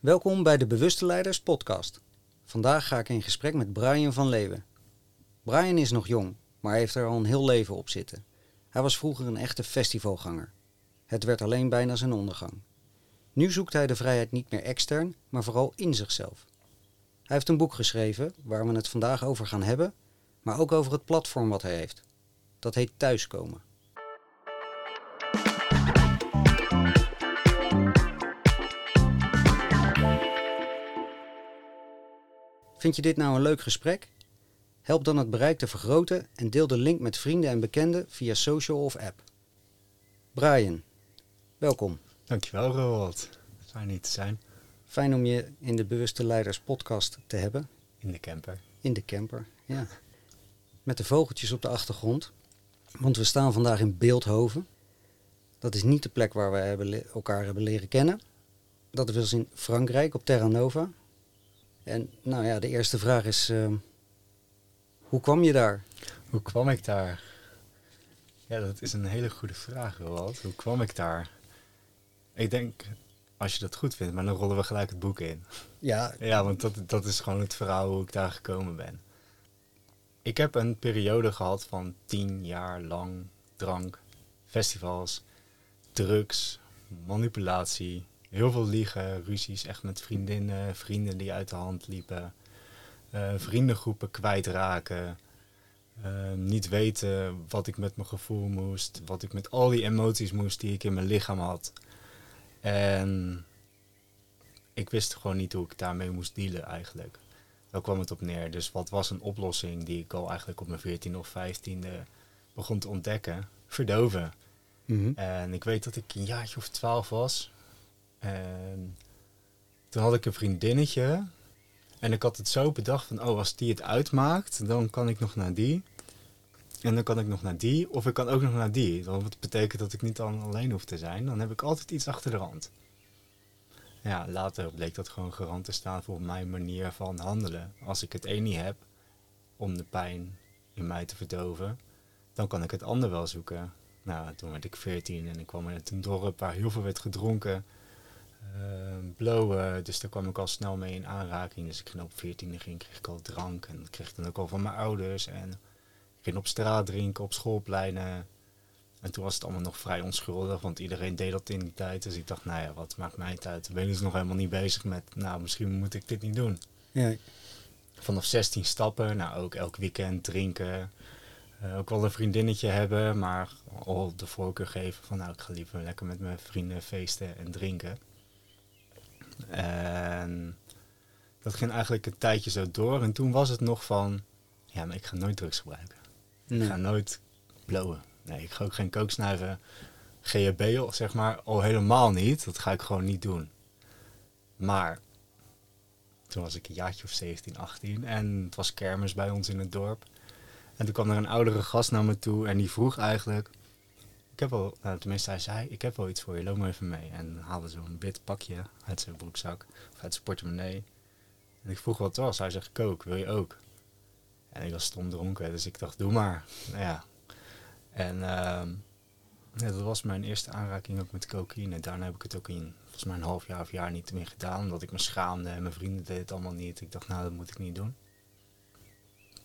Welkom bij de Bewuste Leiders podcast. Vandaag ga ik in gesprek met Brian van Leeuwen. Brian is nog jong, maar heeft er al een heel leven op zitten. Hij was vroeger een echte festivalganger. Het werd alleen bijna zijn ondergang. Nu zoekt hij de vrijheid niet meer extern, maar vooral in zichzelf. Hij heeft een boek geschreven waar we het vandaag over gaan hebben, maar ook over het platform wat hij heeft. Dat heet Thuiskomen. Vind je dit nou een leuk gesprek? Help dan het bereik te vergroten en deel de link met vrienden en bekenden via social of app. Brian, welkom. Dankjewel, Roald. Fijn hier te zijn. Fijn om je in de Bewuste Leiders podcast te hebben. In de camper. In de camper, ja. Met de vogeltjes op de achtergrond. Want we staan vandaag in Beeldhoven. Dat is niet de plek waar we elkaar hebben leren kennen. Dat was in Frankrijk op Terra Nova. En nou ja, de eerste vraag is, uh, hoe kwam je daar? Hoe kwam ik daar? Ja, dat is een hele goede vraag, Roald. Hoe kwam ik daar? Ik denk, als je dat goed vindt, maar dan rollen we gelijk het boek in. Ja. Ja, want dat, dat is gewoon het verhaal hoe ik daar gekomen ben. Ik heb een periode gehad van tien jaar lang drank, festivals, drugs, manipulatie, heel veel liegen, ruzies echt met vriendinnen, vrienden die uit de hand liepen, uh, vriendengroepen kwijtraken, uh, niet weten wat ik met mijn gevoel moest, wat ik met al die emoties moest die ik in mijn lichaam had. En ik wist gewoon niet hoe ik daarmee moest dealen eigenlijk. Daar kwam het op neer. Dus wat was een oplossing die ik al eigenlijk op mijn 14 of 15e begon te ontdekken? Verdoven. Mhm. En ik weet dat ik een jaartje of 12 was. En toen had ik een vriendinnetje. En ik had het zo bedacht van, oh, als die het uitmaakt, dan kan ik nog naar die. En dan kan ik nog naar die, of ik kan ook nog naar die. Dat betekent dat ik niet dan alleen hoef te zijn. Dan heb ik altijd iets achter de rand. Ja, later bleek dat gewoon garant te staan voor mijn manier van handelen. Als ik het een niet heb om de pijn in mij te verdoven, dan kan ik het ander wel zoeken. Nou, toen werd ik 14 en ik kwam in een dorp waar heel veel werd gedronken. Uh, blowen, dus daar kwam ik al snel mee in aanraking. Dus ik ging op 14 ging, kreeg ik al drank en dat kreeg ik dan ook al van mijn ouders. En ik ging op straat drinken, op schoolpleinen. En toen was het allemaal nog vrij onschuldig, want iedereen deed dat in die tijd. Dus ik dacht, nou ja, wat maakt mij uit? Ik ben dus nog helemaal niet bezig met, nou, misschien moet ik dit niet doen. Ja. Vanaf 16 stappen, nou ook elk weekend drinken. Uh, ook wel een vriendinnetje hebben, maar al de voorkeur geven van, nou, ik ga liever lekker met mijn vrienden feesten en drinken. En dat ging eigenlijk een tijdje zo door. En toen was het nog van, ja, maar ik ga nooit drugs gebruiken. Nee. Ik ga nooit blowen. Nee, ik ga ook geen kook snuiven. GHB, zeg maar, al helemaal niet. Dat ga ik gewoon niet doen. Maar toen was ik een jaartje of 17, 18 en het was kermis bij ons in het dorp. En toen kwam er een oudere gast naar me toe en die vroeg eigenlijk... Ik heb wel, nou, tenminste hij zei, ik heb wel iets voor je, loop maar even mee. En haalde zo'n wit pakje uit zijn broekzak, of uit zijn portemonnee. En ik vroeg wat het was. Hij zegt, kook, wil je ook? En ik was stom dronken, dus ik dacht, doe maar. Nou ja. En ja, dat was mijn eerste aanraking ook met cocaïne. Daarna heb ik het ook in volgens mij een half jaar of jaar niet meer gedaan. Omdat ik me schaamde en mijn vrienden deden het allemaal niet. Ik dacht, nou, dat moet ik niet doen.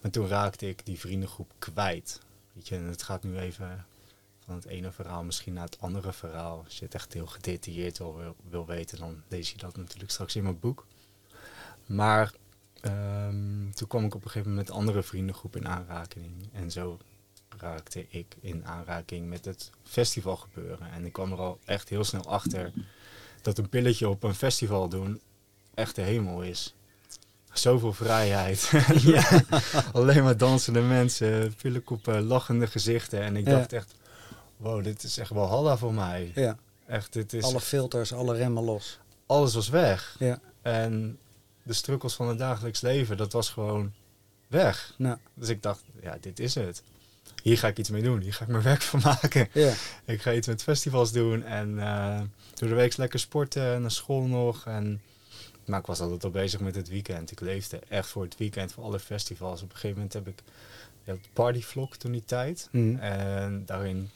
Maar toen raakte ik die vriendengroep kwijt. Weet je, en het gaat nu even van het ene verhaal misschien naar het andere verhaal. Als je het echt heel gedetailleerd wil, wil, weten, dan lees je dat natuurlijk straks in mijn boek. Maar um, toen kwam ik op een gegeven moment met andere vriendengroep in aanraking. En zo raakte ik in aanraking met het festivalgebeuren. En ik kwam er al echt heel snel achter dat een pilletje op een festival doen echt de hemel is. Zoveel vrijheid. ja. Alleen maar dansende mensen, pillenkoepen, lachende gezichten. En ik Ja. dacht echt, wow, dit is echt wel halla voor mij. Ja. Echt, dit is Alle filters, alle remmen los. alles was weg. Ja. En de strukkels van het dagelijks leven, dat was gewoon weg. Nou, Dus ik dacht, ja, dit is het. Hier ga ik iets mee doen. Hier ga ik mijn werk van maken. ja. Ik ga iets met festivals doen en eh, door de week lekker sporten, naar school nog. En, maar ik was altijd al bezig met het weekend. Ik leefde echt voor het weekend, voor alle festivals. Op een gegeven moment heb ik ja, het partyvlog toen die tijd. Mhm. En daarin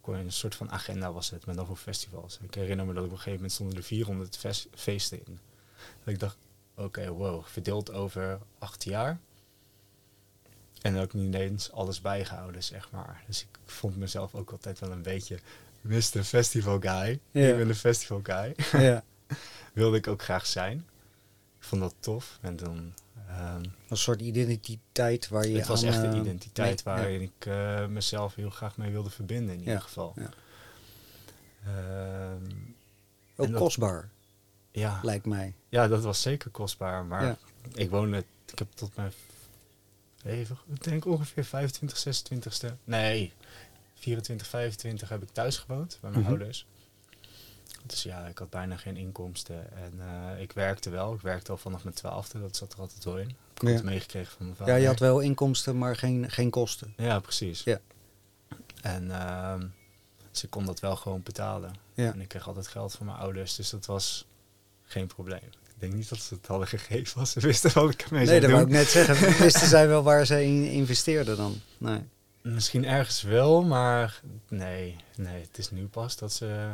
kon een soort van agenda was het, maar dan voor festivals. Ik herinner me dat op een gegeven moment stonden er 400 fes- feesten in. Dat ik dacht, oké, wow, verdeeld over acht jaar. En ook niet eens alles bijgehouden, zeg maar. Dus ik vond mezelf ook altijd wel een beetje Mr. Festival Guy. Ja. Ik ben een festival guy. ja. Wilde ik ook graag zijn. Ik vond dat tof. En dan... ehm, Een soort identiteit waar je het was aan, echt een eh, identiteit mee- waarin ik eh, mezelf heel graag mee wilde verbinden, in ieder geval. ja. Ehm, Ook dat- kostbaar, ja. lijkt mij. ja, dat was zeker kostbaar. Maar ik woonde, ik heb tot mijn, even, ik denk ongeveer 25, 26ste, nee, 24, 25 heb ik thuis gewoond bij mijn Mhm. ouders. Dus ja, ik had bijna geen inkomsten. En eh, ik werkte wel. Ik werkte al vanaf mijn twaalfde. Dat zat er altijd wel in. Ik had Ja. het meegekregen van mijn vader. Ja, je had wel inkomsten, maar geen, geen kosten. Ja, precies. Ja. En ehm, ze kon dat wel gewoon betalen. Ja. En ik kreeg altijd geld van mijn ouders, dus dat was geen probleem. Ik denk niet dat ze het hadden gegeven als ze wisten wat ik ermee Nee, zou dat doen. wou ik net zeggen. Wisten zij wel waar ze in investeerden dan? Nee. Misschien ergens wel, maar nee, nee, het is nu pas dat ze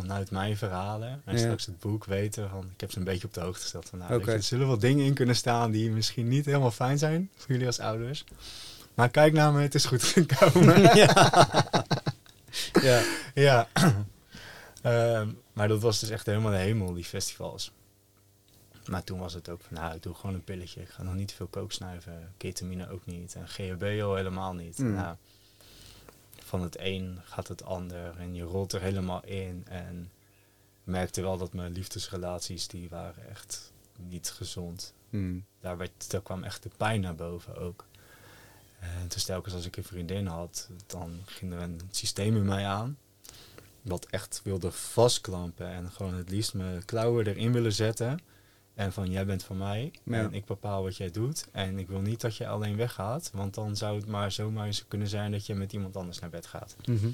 vanuit mijn verhalen en Ja. straks het boek weten van, ik heb ze een beetje op de hoogte gesteld van, nou, je, er zullen wel dingen in kunnen staan die misschien niet helemaal fijn zijn voor jullie als ouders. Maar kijk naar me, het is goed gekomen. Ja. Ja. Ehm, maar dat was dus echt helemaal de hemel, die festivals. Maar toen was het ook van, nou, ik doe gewoon een pilletje. Ik ga nog niet te veel kook snuiven. Ketamine ook niet. En GHB al helemaal niet. Mm. Nou, van het een gaat het ander. En je rolt er helemaal in. En merkte wel dat mijn liefdesrelaties, die waren echt niet gezond. Hmm. Daar, werd, daar kwam echt de pijn naar boven ook. En dus telkens als ik een vriendin had, dan ging er een systeem in mij aan. Wat echt wilde vastklampen en gewoon het liefst mijn klauwen erin willen zetten. En van jij bent van mij Ja. en ik bepaal wat jij doet. En ik wil niet dat je alleen weggaat, want dan zou het maar zomaar eens kunnen zijn dat je met iemand anders naar bed gaat. Mhm.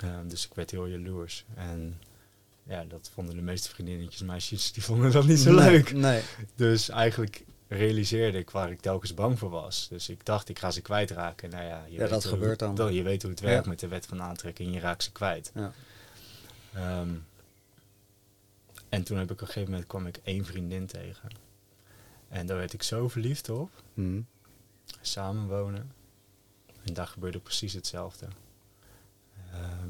Ehm, dus ik werd heel jaloers. En ja, dat vonden de meeste vriendinnetjes, meisjes, die vonden dat niet zo Nee, leuk. Nee. Dus eigenlijk realiseerde ik waar ik telkens bang voor was. Dus ik dacht, ik ga ze kwijtraken. Nou ja, je Ja, weet dat hoe, gebeurt dan. Je weet hoe het werkt Ja. met de wet van aantrekking. Je raakt ze kwijt. Ja. Ehm, en toen heb ik op een gegeven moment kwam ik één vriendin tegen. En daar werd ik zo verliefd op. Mhm. Samenwonen. En daar gebeurde precies hetzelfde. Ehm,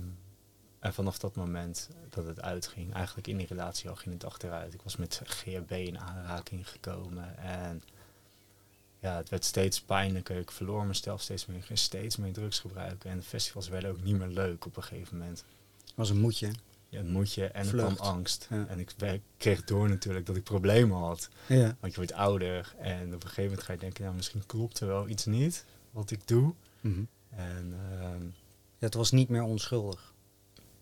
en vanaf dat moment dat het uitging, eigenlijk in die relatie al ging het achteruit. Ik was met GHB in aanraking gekomen en ja, het werd steeds pijnlijker. Ik verloor mezelf steeds meer, ik ging steeds meer drugs gebruiken. En de festivals werden ook niet meer leuk op een gegeven moment. Was een moedje. Ja, het moet je en er Vlucht. kwam angst. Ja. En ik kreeg door natuurlijk dat ik problemen had. Ja. Want je wordt ouder en op een gegeven moment ga je denken, nou misschien klopt er wel iets niet wat ik doe. Mhm. En ehm, Ja, het was niet meer onschuldig.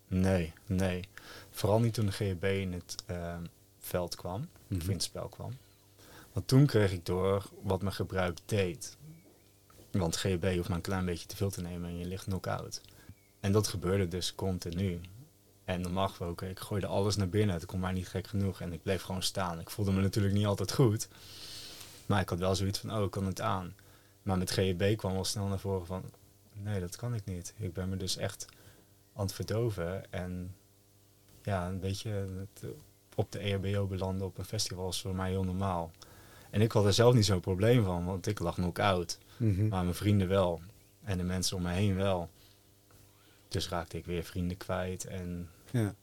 nee, nee. Vooral niet toen de GHB in het ehm, veld kwam, of Mhm. in het spel kwam. Want toen kreeg ik door wat mijn gebruik deed. Want GHB hoeft maar een klein beetje te veel te nemen en je ligt knock-out. En dat gebeurde dus continu. En normaal gesproken, ik gooide alles naar binnen. Het kon maar niet gek genoeg en ik bleef gewoon staan. Ik voelde me natuurlijk niet altijd goed. Maar ik had wel zoiets van, oh, ik kan het aan. Maar met GHB kwam al snel naar voren van, nee, dat kan ik niet. Ik ben me dus echt aan het verdoven. En ja, een beetje op de EHBO belanden op een festival is voor mij heel normaal. En ik had er zelf niet zo'n probleem van, want ik lag knock-out. Mhm. Maar mijn vrienden wel. En de mensen om me heen wel. Dus raakte ik weer vrienden kwijt. En Ja.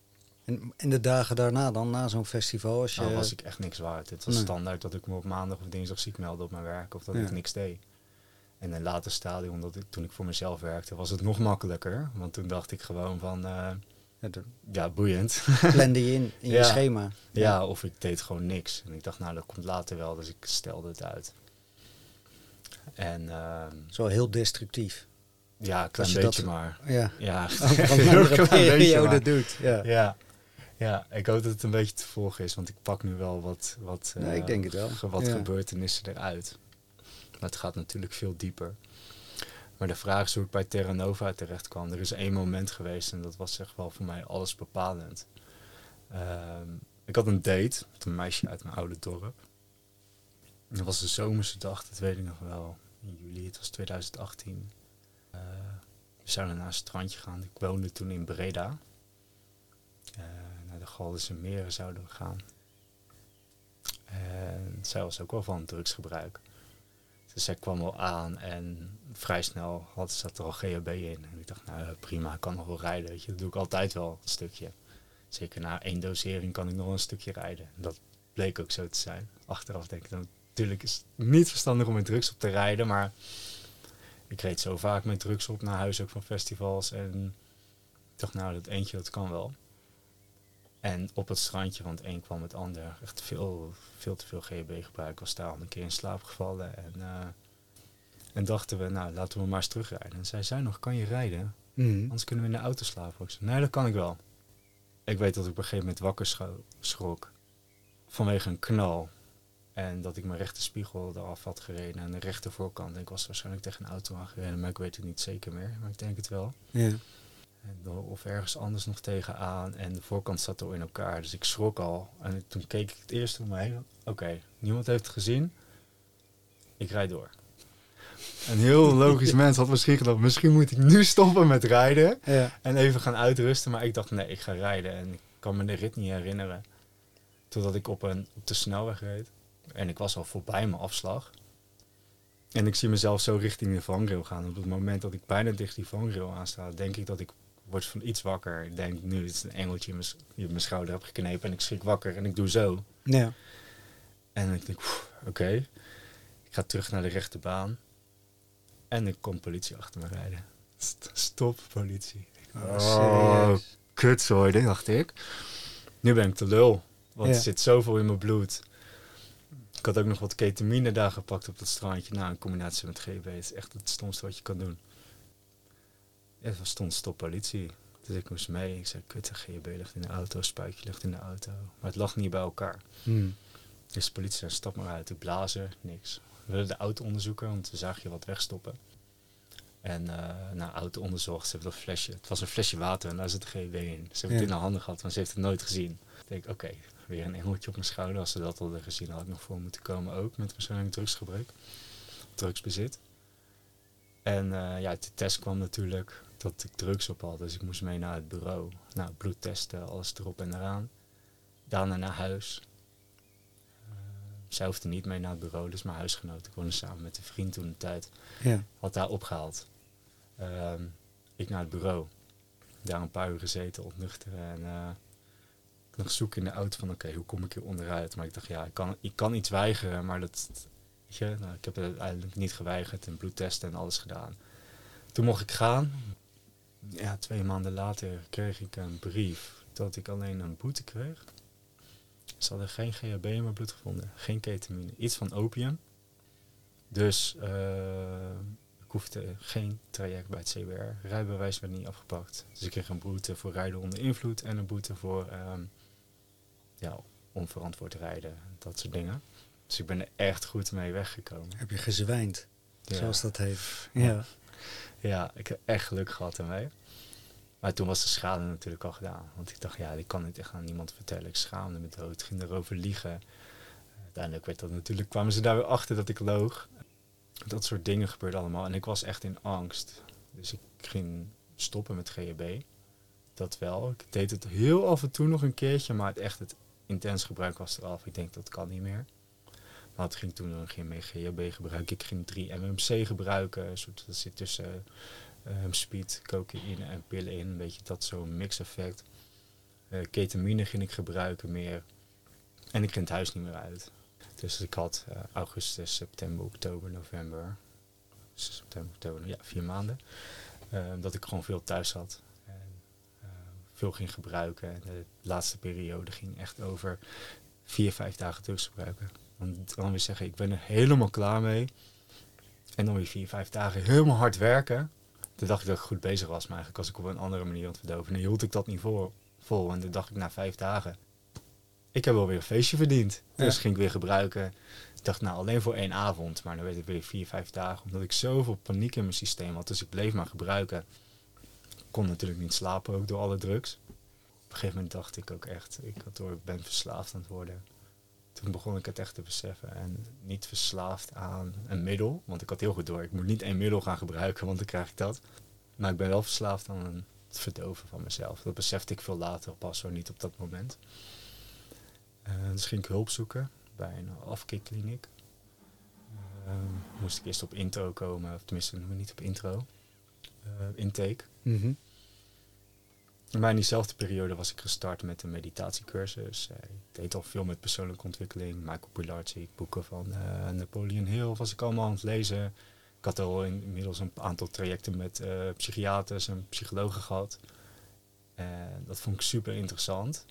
En, en de dagen daarna dan, na zo'n festival, als je... nou was ik echt niks waard. Het was Nee. standaard dat ik me op maandag of dinsdag ziek meldde op mijn werk. Of dat Ja. ik niks deed. En in een later stadium, dat ik, toen ik voor mezelf werkte, was het nog makkelijker. Want toen dacht ik gewoon van, eh, Ja, boeiend. plande je in, in je schema. ja, of ik deed gewoon niks. En ik dacht, nou, dat komt later wel. Dus ik stelde het uit. En ehm, Zo heel destructief. Ja, een klein je beetje dat- maar. Ja. Ja, Over een beetje periode doet. Ja. Ja. ja, ik hoop dat het een beetje te volgen is, want ik pak nu wel wat, wat, Nee, ik eh, denk het wel. ge- wat Ja. gebeurtenissen eruit. Maar het gaat natuurlijk veel dieper. Maar de vraag is hoe ik bij Terra Nova terecht kwam. Er is één moment geweest en dat was echt wel voor mij alles bepalend. Ehm, ik had een date met een meisje uit mijn oude dorp. Dat was de zomerse dag, dat weet ik nog wel. In juli, het was 2018. Eh, we zouden naar een strandje gaan. Ik woonde toen in Breda. Eh, naar de Galdense Meren zouden we gaan. zij was ook wel van drugsgebruik. Dus zij kwam wel aan en vrij snel had, zat er al GHB in. En ik dacht, nou prima, ik kan nog wel rijden. Weet je. Dat doe ik altijd wel een stukje. Zeker na één dosering kan ik nog een stukje rijden. En dat bleek ook zo te zijn. Achteraf denk ik, natuurlijk is het niet verstandig om met drugs op te rijden, maar ik reed zo vaak met drugs op naar huis ook van festivals. En ik dacht, nou, dat eentje, dat kan wel. En op het strandje van het een kwam het ander. Echt veel, veel te veel GHB gebruik. Ik was daar al een keer in slaap gevallen. En, uh, en dachten we, nou, laten we maar eens terugrijden. En zij zei nog, kan je rijden? Mhm. Anders kunnen we in de auto slapen. Ik zei, nee, dat kan ik wel. Ik weet dat ik op een gegeven moment wakker schrok. Vanwege een knal. En dat ik mijn rechter spiegel eraf had gereden. En de rechter voorkant. Ik was waarschijnlijk tegen een auto aangereden. Maar ik weet het niet zeker meer. Maar ik denk het wel. Ja. Of ergens anders nog tegenaan. En de voorkant zat al in elkaar. Dus ik schrok al. En toen keek ik het eerst om me heen. Oké, niemand heeft het gezien. Ik rijd door. Een heel logisch mens had misschien gedacht... misschien moet ik nu stoppen met rijden. Ja. En even gaan uitrusten. Maar ik dacht, nee, ik ga rijden. En ik kan me de rit niet herinneren. Totdat ik op, een, op de snelweg reed. En ik was al voorbij mijn afslag. En ik zie mezelf zo richting de vangrail gaan. Op het moment dat ik bijna dicht die vangrail aansta, denk ik dat ik word van iets wakker. Ik denk, nu is een engeltje in mijn, s- die mijn schouder heb geknepen. En ik schrik wakker en ik doe zo. Ja. En ik denk, "Oef, oké. Ik ga terug naar de rechte baan. En er komt politie achter me rijden. St- Stop, politie. Oh, serieus. kutzooi, dacht ik. Nu ben ik te lul. Want Ja. er zit zoveel in mijn bloed. Ik had ook nog wat ketamine daar gepakt op dat strandje. Nou, in combinatie met GB. Het is echt het stomste wat je kan doen. Er stond stop politie. Dus ik moest mee. Ik zei, kut, GHB ligt in de auto, spuitje ligt in de auto. Maar het lag niet bij elkaar. Mhm. Dus de politie zei, stap maar uit. Ik blazen, niks. We wilden de auto onderzoeken, want we zagen je wat wegstoppen. En eh na auto onderzocht, ze hebben dat flesje. Het was een flesje water en daar zit GHB in. Ze hebben Ja. het in de handen gehad, maar ze heeft het nooit gezien. Ik denk, oké, weer een engeltje op mijn schouder. Als ze dat hadden gezien, had ik nog voor moeten komen ook. Met waarschijnlijk drugsgebruik. Drugsbezit. En eh, ja, de test kwam natuurlijk dat ik drugs op had. Dus ik moest mee naar het bureau. Nou, bloed testen, alles erop en eraan. Daarna naar huis. Eh, zij hoefde niet mee naar het bureau, dus mijn huisgenoot. Ik woonde samen met een vriend toen de tijd. Ja. Had daar opgehaald. Ehm, ik naar het bureau. Daar een paar uur gezeten, ontnuchteren. En eh, ik nog zoeken in de auto van oké, hoe kom ik hier onderuit? Maar ik dacht, ja, ik kan, ik kan iets weigeren, maar dat... Weet je, nou, ik heb het uiteindelijk niet geweigerd en bloedtesten en alles gedaan. Toen mocht ik gaan. Ja, twee maanden later kreeg ik een brief dat ik alleen een boete kreeg. Ze hadden geen GHB in mijn bloed gevonden, geen ketamine, iets van opium. Dus eh, ik hoefde geen traject bij het CBR. Rijbewijs werd niet afgepakt. Dus ik kreeg een boete voor rijden onder invloed en een boete voor ehm, ja, onverantwoord rijden. Dat soort dingen. Dus ik ben er echt goed mee weggekomen. Heb je gezwijnd, Ja. zoals dat heet. Ja. Ja. Ik heb echt geluk gehad ermee. Maar toen was de schade natuurlijk al gedaan. Want ik dacht, ja, ik kan dit echt aan niemand vertellen. Ik schaamde me dood, ging erover liegen. Uiteindelijk werd dat natuurlijk, kwamen ze daar weer achter dat ik loog. Dat soort dingen gebeurden allemaal. En ik was echt in angst. Dus ik ging stoppen met GHB. Dat wel. Ik deed het heel af en toe nog een keertje. Maar het echt het intens gebruik was eraf. Ik denk, dat kan niet meer. Maar het ging toen geen meer GHB gebruiken. Ik ging 3 MMC gebruiken. Soort, dat zit tussen ehm, speed, cocaïne en pillen in. Een beetje dat zo'n mix-effect. Eh, ketamine ging ik gebruiken meer. En ik ging het huis niet meer uit. Dus ik had eh, augustus, september, oktober, november. September, oktober, ja, vier maanden. eh, dat ik gewoon veel thuis had. Ging gebruiken. En de laatste periode ging echt over vier, vijf dagen drugs gebruiken. Want dan weer zeggen, ik ben er helemaal klaar mee. En dan weer vier, vijf dagen helemaal hard werken. Toen dacht ik dat ik goed bezig was, maar eigenlijk was ik op een andere manier aan het verdoven. En hield ik dat niet voor, vol. En toen dacht ik na vijf dagen, ik heb wel weer een feestje verdiend. Dus ging ik weer gebruiken. Ik dacht, nou alleen voor één avond. Maar dan werd het weer vier, vijf dagen. Omdat ik zoveel paniek in mijn systeem had. Dus ik bleef maar gebruiken. Kon natuurlijk niet slapen, ook door alle drugs. Op een gegeven moment dacht ik ook echt, ik, door, ik ben verslaafd aan het worden. Toen begon ik het echt te beseffen. En niet verslaafd aan een middel. Want ik had heel goed door, ik moet niet één middel gaan gebruiken, want dan krijg ik dat. Maar ik ben wel verslaafd aan het verdoven van mezelf. Dat besefte ik veel later pas, zo niet op dat moment. Eh, dus ging ik hulp zoeken bij een afkikkliniek. Ehm, moest ik eerst op intro komen, of tenminste noemen we niet op intro. Eh, intake. Mhm. Maar in diezelfde periode was ik gestart met een meditatiecursus. Eh, ik deed al veel met persoonlijke ontwikkeling. Michael Pilarczyk, boeken van eh, Napoleon Hill was ik allemaal aan het lezen. Ik had al in- inmiddels een aantal trajecten met psychiaters en psychologen gehad. En dat vond ik super interessant.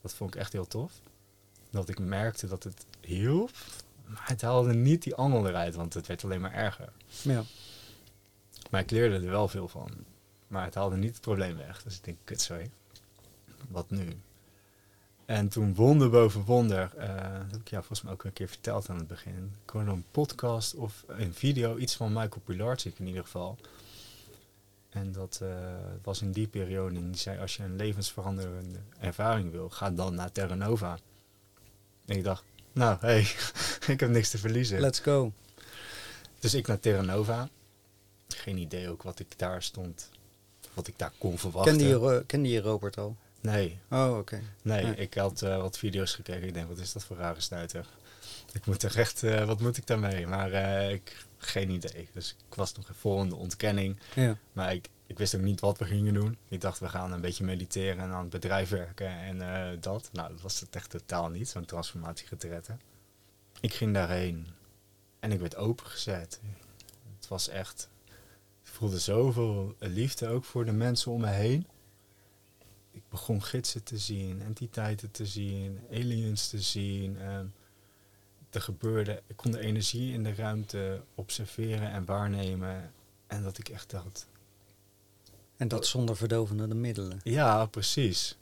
Dat vond ik echt heel tof. Dat ik merkte dat het hielp. Maar het haalde niet die angel eruit, want het werd alleen maar erger. Ja. Maar ik leerde er wel veel van. Maar het haalde niet het probleem weg. Dus ik denk, kut, sorry. Wat nu? En toen wonder boven wonder, eh, dat heb ik jou volgens mij ook een keer verteld aan het begin. Ik hoorde een podcast of een video, iets van Michael Pilarczyk in ieder geval. En dat eh, was in die periode. En die zei, als je een levensveranderende ervaring wil, ga dan naar Terra Nova. En ik dacht, nou, hé, hey, ik heb niks te verliezen. Let's go. Dus ik naar Terra Nova. Geen idee ook wat ik daar stond, wat ik daar kon verwachten. Kende je, kende je Robert al? Nee, Oh, oké. nee. Ja. Ik had eh, wat video's gekeken. Ik denk, wat is dat voor rare stuiter? Ik moet er echt, eh, wat moet ik daarmee? Maar eh, ik, geen idee. Dus ik was nog vol in de ontkenning. Ja. Maar ik, ik wist ook niet wat we gingen doen. Ik dacht, we gaan een beetje mediteren en aan het bedrijf werken en dat. Nou, dat was het echt totaal niet, zo'n transformatiegetretten. Ik ging daarheen en ik werd opengezet. Het was echt... Ik voelde zoveel liefde ook voor de mensen om me heen. Ik begon gidsen te zien, entiteiten te zien, aliens te zien. ehm, er gebeurde, ik kon de energie in de ruimte observeren en waarnemen. En dat ik echt dacht, En dat zonder verdovende middelen. ja, precies.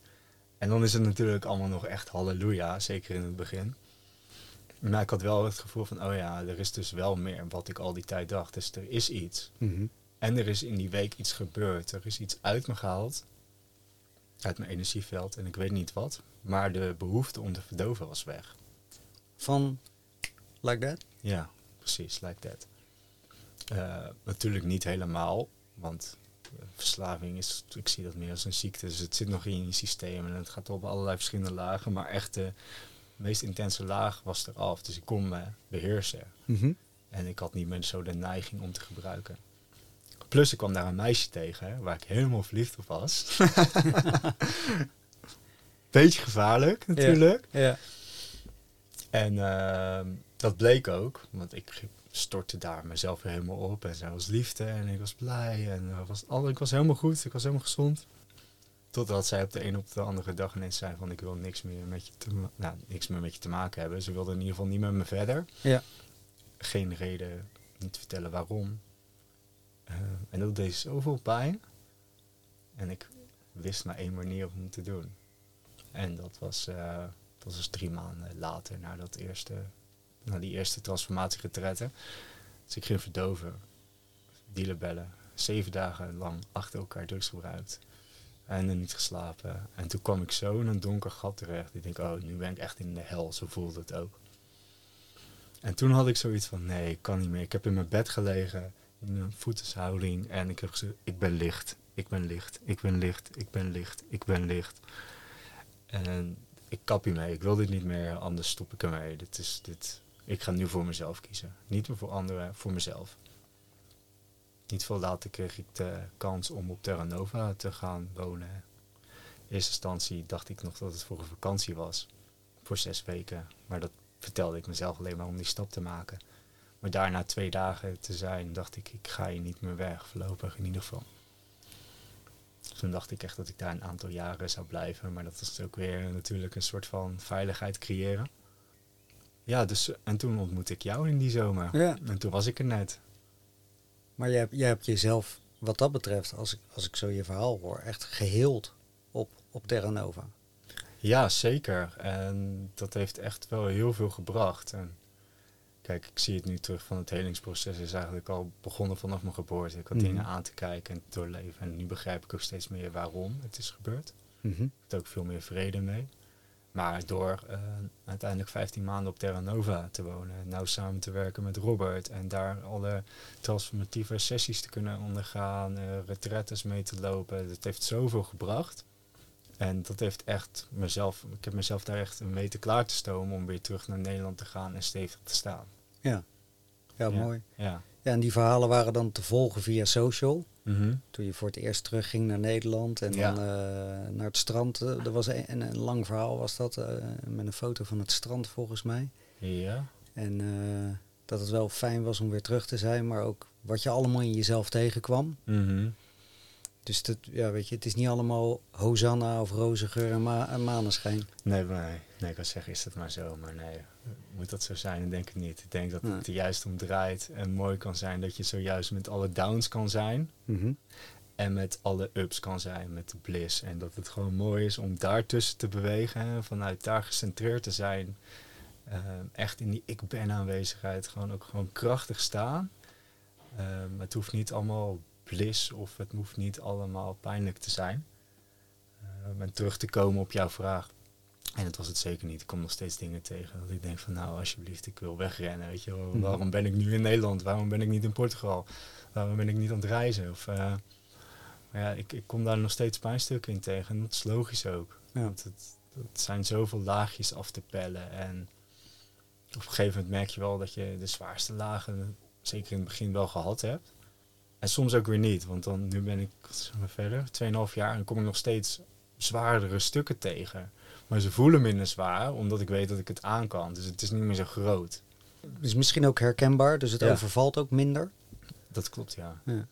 En dan is het natuurlijk allemaal nog echt halleluja, zeker in het begin. Maar ik had wel het gevoel van, oh ja, er is dus wel meer wat ik al die tijd dacht. Dus er is iets. Mhm. En er is in die week iets gebeurd. Er is iets uit me gehaald. Uit mijn energieveld. En ik weet niet wat. Maar de behoefte om te verdoven was weg. Van like that? Ja, precies, like that. Eh, natuurlijk niet helemaal, want eh, verslaving is, ik zie dat meer als een ziekte, dus het zit nog in je systeem en het gaat op allerlei verschillende lagen, maar echt de meest intense laag was eraf, dus ik kon me beheersen Mhm. en ik had niet meer zo de neiging om te gebruiken. Plus ik kwam daar een meisje tegen, waar ik helemaal verliefd op was. Beetje gevaarlijk natuurlijk. Ja. En ehm, dat bleek ook, want ik stortte daar mezelf weer helemaal op. En zij was liefde en ik was blij en eh, was al, ik was helemaal goed, ik was helemaal gezond. Totdat zij op de een op de andere dag ineens zei van ik wil niks meer met je te, nou, niks meer met je te maken hebben. Ze wilde in ieder geval niet met me verder. Ja. Geen reden, niet vertellen waarom. Eh, en dat deed zoveel pijn. En ik wist maar één manier om het te doen. En dat was, eh, dat was dus drie maanden later, na, dat eerste, na die eerste transformatiegetretten. Dus ik ging verdoven, dealer bellen. Zeven dagen lang achter elkaar drugs gebruikt. En er niet geslapen. En toen kwam ik zo in een donker gat terecht. Ik denk, oh, nu ben ik echt in de hel. Zo voelde het ook. En toen had ik zoiets van, nee, ik kan niet meer. Ik heb in mijn bed gelegen, een voetenshouding. En ik heb gezegd, ik ben licht, ik ben licht, ik ben licht, ik ben licht, ik ben licht. En ik kap hiermee, ik wil dit niet meer, anders stop ik ermee. Dit is, dit, ik ga nu voor mezelf kiezen. Niet meer voor anderen, voor mezelf. Niet veel later kreeg ik de kans om op Terra Nova te gaan wonen. In eerste instantie dacht ik nog dat het voor een vakantie was. Voor zes weken. Maar dat vertelde ik mezelf alleen maar om die stap te maken. Maar daarna twee dagen te zijn, dacht ik, ik ga hier niet meer weg. Voorlopig in ieder geval. Toen dacht ik echt dat ik daar een aantal jaren zou blijven. Maar dat was ook weer natuurlijk een soort van veiligheid creëren. Ja, dus en toen ontmoette ik jou in die zomer. Ja. En toen was ik er net. Maar jij, hebt- jij hebt jezelf, wat dat betreft, als ik, als ik zo je verhaal hoor, echt geheeld op, op Terra Nova. Ja, zeker. En dat heeft echt wel heel veel gebracht. En kijk, ik zie het nu terug van het helingsproces is eigenlijk al begonnen vanaf mijn geboorte. Ik had Mhm. dingen aan te kijken en te doorleven. En nu begrijp ik ook steeds meer waarom het is gebeurd. Mhm. Ik heb ook veel meer vrede mee. Maar door eh, uiteindelijk 15 maanden op Terra Nova te wonen, nou samen te werken met Robert en daar alle transformatieve sessies te kunnen ondergaan, eh retretes mee te lopen, dat heeft zoveel gebracht. En dat heeft echt mezelf, ik heb mezelf daar echt een weten klaar te stomen om weer terug naar Nederland te gaan en stevig te staan. Ja, ja, mooi. Ja. Ja, en die verhalen waren dan te volgen via social. Mhm. Toen je voor het eerst terugging naar Nederland en Ja. dan eh, naar het strand. Eh, er was een, een, een lang verhaal was dat, eh, met een foto van het strand volgens mij. Ja. En dat het wel fijn was om weer terug te zijn, maar ook wat je allemaal in jezelf tegenkwam. Mhm. Dus dat, ja, weet je, het is niet allemaal Hosanna of roze geur en, ma en maneschijn. Nee, nee, nee, ik kan zeggen, is dat maar zo. Maar nee, moet dat zo zijn? Ik denk het niet. Ik denk dat Nee. het er juist om draait en mooi kan zijn dat je zojuist met alle downs kan zijn. Mhm. En met alle ups kan zijn, met de bliss. En dat het gewoon mooi is om daartussen te bewegen. En vanuit daar gecentreerd te zijn. Eh, echt in die ik ben aanwezigheid. Gewoon ook gewoon krachtig staan. Eh, maar het hoeft niet allemaal bliss of het hoeft niet allemaal pijnlijk te zijn. En terug te komen op jouw vraag. En dat was het zeker niet. Ik kom nog steeds dingen tegen dat ik denk van nou alsjeblieft, ik wil wegrennen. Weet je, wel. Mhm. waarom ben ik nu in Nederland? Waarom ben ik niet in Portugal? Waarom ben ik niet aan het reizen? Of, eh, maar ja, ik, ik kom daar nog steeds pijnstukken in tegen. En dat is logisch ook. Ja. Want het, het zijn zoveel laagjes af te pellen. En op een gegeven moment merk je wel dat je de zwaarste lagen, zeker in het begin, wel gehad hebt. En soms ook weer niet. Want dan, nu ben ik wat zeg maar, verder, 2,5 jaar, en kom ik nog steeds zwaardere stukken tegen. Maar ze voelen minder zwaar, omdat ik weet dat ik het aan kan. Dus het is niet meer zo groot. Dus misschien ook herkenbaar, dus het Ja. overvalt ook minder. Dat klopt, ja. Ja,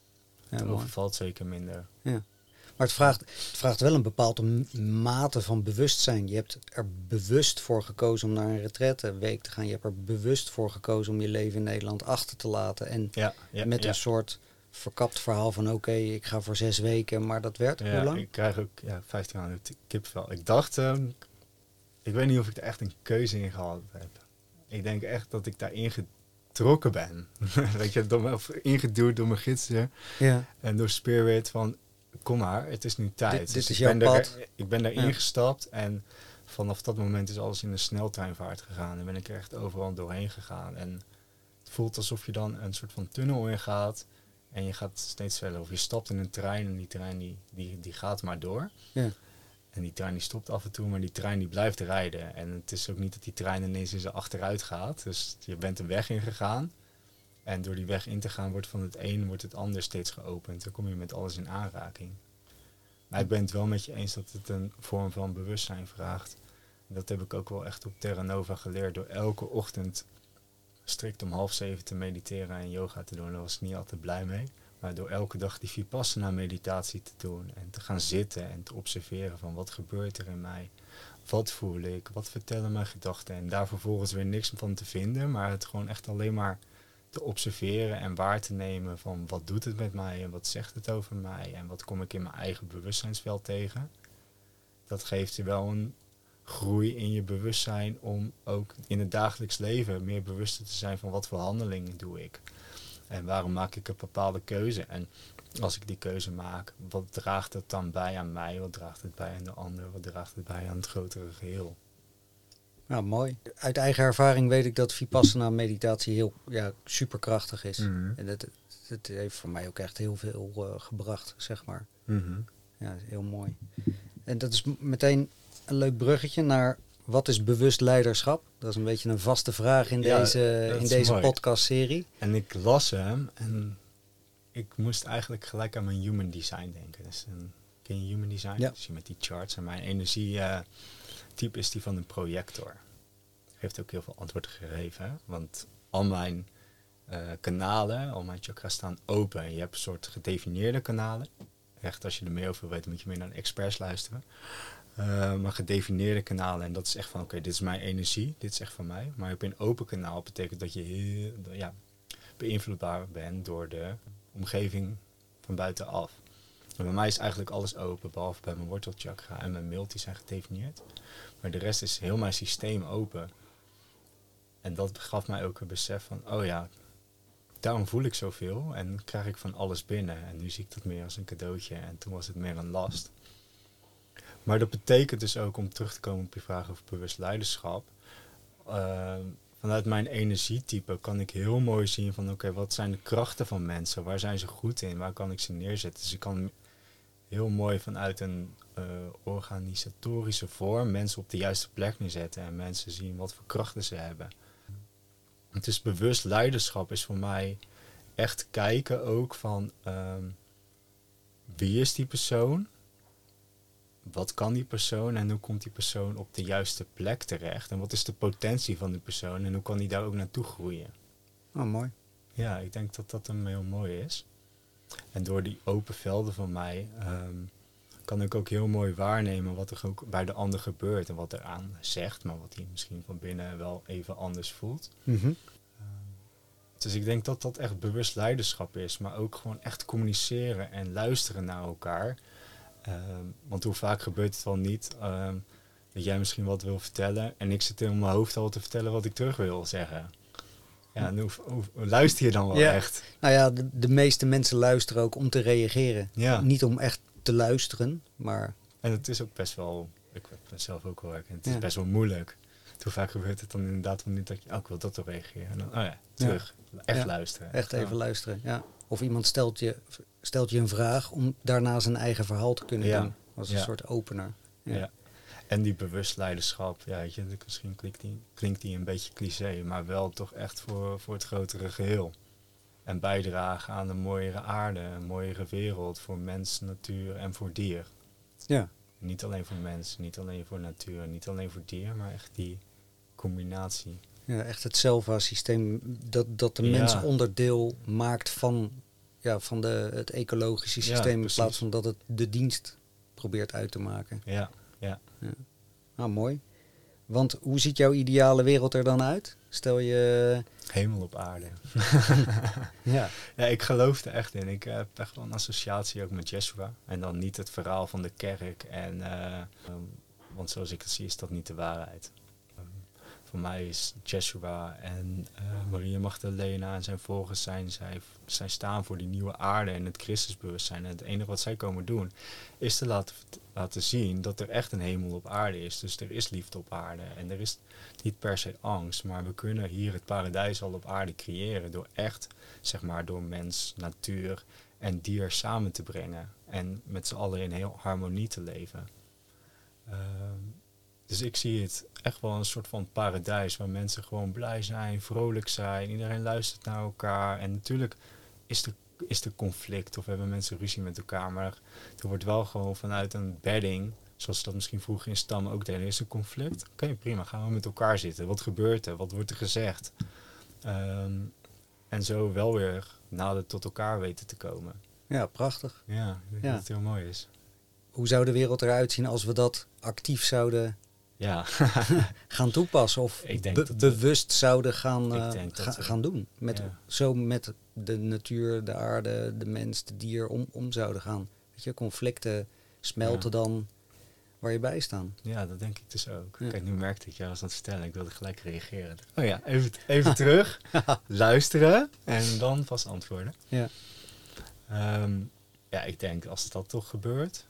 het overvalt zeker minder. Maar het vraagt, het vraagt wel een bepaalde mate van bewustzijn. Je hebt er bewust voor gekozen om naar een retraite week te gaan. Je hebt er bewust voor gekozen om je leven in Nederland achter te laten. En Ja, ja, met ja. een soort verkapt verhaal van oké, ik ga voor zes weken, maar dat werd hoe Ja, lang? ik krijg ook ja, 15 jaar kipvel. Ik dacht, ehm, ik weet niet of ik er echt een keuze in gehad heb. Ik denk echt dat ik daarin getrokken ben. weet je, door, me- of ingeduwd door mijn gidsen Ja, en door Spirit van, kom maar, het is nu tijd. Dit- dit Dus is ik ben jouw daar- pad. ik ben daarin Ja. gestapt en vanaf dat moment is alles in een sneltreinvaart gegaan. En ben ik er echt overal doorheen gegaan. En het voelt alsof je dan een soort van tunnel ingaat. En je gaat steeds verder. Of je stapt in een trein en die trein die, die, die gaat maar door. ja. En die trein die stopt af en toe, maar die trein die blijft rijden. En het is ook niet dat die trein ineens in zijn achteruit gaat. Dus je bent een weg ingegaan. En door die weg in te gaan wordt van het een wordt het ander steeds geopend. Dan kom je met alles in aanraking. Maar ik ben het wel met je eens dat het een vorm van bewustzijn vraagt. Dat heb ik ook wel echt op Terra Nova geleerd. Door elke ochtend strikt om half zeven te mediteren en yoga te doen. Daar was ik niet altijd blij mee. Maar door elke dag die Vipassana meditatie te doen en te gaan zitten en te observeren van wat gebeurt er in mij. Wat voel ik? Wat vertellen mijn gedachten? En daar vervolgens weer niks van te vinden, maar het gewoon echt alleen maar te observeren en waar te nemen van wat doet het met mij en wat zegt het over mij en wat kom ik in mijn eigen bewustzijnsveld tegen. Dat geeft je wel een groei in je bewustzijn om ook in het dagelijks leven meer bewuster te zijn van wat voor handelingen doe ik. En waarom maak ik een bepaalde keuze? En als ik die keuze maak, wat draagt het dan bij aan mij? Wat draagt het bij aan de ander? Wat draagt het bij aan het grotere geheel? Nou, mooi. Uit eigen ervaring weet ik dat Vipassana meditatie heel ja, superkrachtig is. Mhm. En dat, dat heeft voor mij ook echt heel veel eh, gebracht, zeg maar. Mhm. Ja, heel mooi. En dat is meteen een leuk bruggetje naar wat is bewust leiderschap? Dat is een beetje een vaste vraag in Ja, deze, in deze mooi. podcastserie. En ik las hem en ik moest eigenlijk gelijk aan mijn human design denken. Dus een, ken je human design? Ja. Dus je met die charts en mijn energietype is die van een projector. Heeft ook heel veel antwoorden gegeven. Want al mijn eh, kanalen, al mijn chakras staan open. Je hebt een soort gedefinieerde kanalen. Echt, als je er meer over weten, moet je meer naar de experts luisteren. Eh, maar gedefinieerde kanalen, en dat is echt van, oké, dit is mijn energie, dit is echt van mij. Maar op een open kanaal betekent dat je heel, ja, beïnvloedbaar bent door de omgeving van buitenaf. En bij mij is eigenlijk alles open, behalve bij mijn wortelchakra en mijn milt, die zijn gedefinieerd. Maar de rest is heel mijn systeem open. En dat gaf mij ook een besef van, oh ja, daarom voel ik zoveel en krijg ik van alles binnen. En nu zie ik dat meer als een cadeautje en toen was het meer een last. Maar dat betekent dus ook, om terug te komen op je vraag over bewust leiderschap. eh, vanuit mijn energietype kan ik heel mooi zien van oké, wat zijn de krachten van mensen? Waar zijn ze goed in? Waar kan ik ze neerzetten? Dus ik kan heel mooi vanuit een eh, organisatorische vorm mensen op de juiste plek neerzetten en mensen zien wat voor krachten ze hebben. Is bewust leiderschap is voor mij echt kijken ook van ehm, wie is die persoon? Wat kan die persoon en hoe komt die persoon op de juiste plek terecht? En wat is de potentie van die persoon en hoe kan die daar ook naartoe groeien? Oh, mooi. Ja, ik denk dat dat hem heel mooi is. En door die open velden van mij ehm, kan ik ook heel mooi waarnemen wat er ook bij de ander gebeurt en wat er aan zegt, maar wat hij misschien van binnen wel even anders voelt. Mhm. Dus ik denk dat dat echt bewust leiderschap is, maar ook gewoon echt communiceren en luisteren naar elkaar. Ehm, want hoe vaak gebeurt het wel niet ehm, dat jij misschien wat wil vertellen en ik zit in mijn hoofd al te vertellen wat ik terug wil zeggen. Ja, en hoe, luister je dan wel Ja. echt? Nou ja, de, de meeste mensen luisteren ook om te reageren. Ja. Niet om echt te luisteren, maar En het is ook best wel, ik ben zelf ook wel herkend, het is Ja. best wel moeilijk. Hoe vaak gebeurt het dan inderdaad wel niet dat je, oh, ik wil dat op reageren. En dan, oh ja, terug. Echt luisteren. echt even luisteren. Ja. Of iemand stelt je, stelt je een vraag om daarna zijn eigen verhaal te kunnen Ja. doen. Als een Ja. soort opener. Ja. Ja. En die bewust leiderschap, ja, weet je, misschien klinkt die, klinkt die een beetje cliché, maar wel toch echt voor, voor het grotere geheel. En bijdragen aan een mooiere aarde, een mooiere wereld voor mens, natuur en voor dier. Ja. Niet alleen voor mens, niet alleen voor natuur, niet alleen voor dier, maar echt die combinatie. Ja, echt het Selva-systeem, dat, dat de Ja. mens onderdeel maakt van, ja, van de, het ecologische Ja, systeem. in plaats van dat het de dienst probeert uit te maken. Ja, ja. Nou, mooi. Want hoe ziet jouw ideale wereld er dan uit? Stel je... Hemel op aarde. Ja. Ja, ik geloof er echt in. Ik heb echt wel een associatie ook met Yeshua. En dan niet het verhaal van de kerk. En, eh, want zoals ik het zie, is dat niet de waarheid. Voor mij is Yeshua en eh, Maria Magdalena en zijn volgers zijn, zij, staan voor die nieuwe aarde en het Christusbewustzijn. En het enige wat zij komen doen, is te laten, laten zien dat er echt een hemel op aarde is. Dus er is liefde op aarde. En er is niet per se angst, maar we kunnen hier het paradijs al op aarde creëren door echt zeg maar, door mens, natuur en dier samen te brengen. En met z'n allen in heel harmonie te leven. Ehm, dus ik zie het echt wel een soort van paradijs waar mensen gewoon blij zijn, vrolijk zijn, iedereen luistert naar elkaar. En natuurlijk is er, is er conflict of hebben mensen ruzie met elkaar, maar er wordt wel gewoon vanuit een bedding, zoals ze dat misschien vroeger in stammen ook deden, is er conflict. Oké, prima, gaan we met elkaar zitten. Wat gebeurt er? Wat wordt er gezegd? Ehm, en zo wel weer nader tot elkaar weten te komen. ja, prachtig. Ja, ik denk Ja. dat het heel mooi is. Hoe zou de wereld eruit zien als we dat actief zouden Ja, gaan toepassen? Of Ik denk be- dat we- bewust zouden gaan, eh, denk dat ga- we- gaan doen? Met, Ja. Zo met de natuur, de aarde, de mens, de dier om, om zouden gaan. Weet je, conflicten smelten dan waar je bij staan. ja, dat denk ik dus ook. Ja. Kijk, nu merkte ik jou als aan het vertellen. Ik wilde gelijk reageren. Oh ja, even, even terug. luisteren en dan pas antwoorden. Ja. Ehm, ja, ik denk als dat toch gebeurt,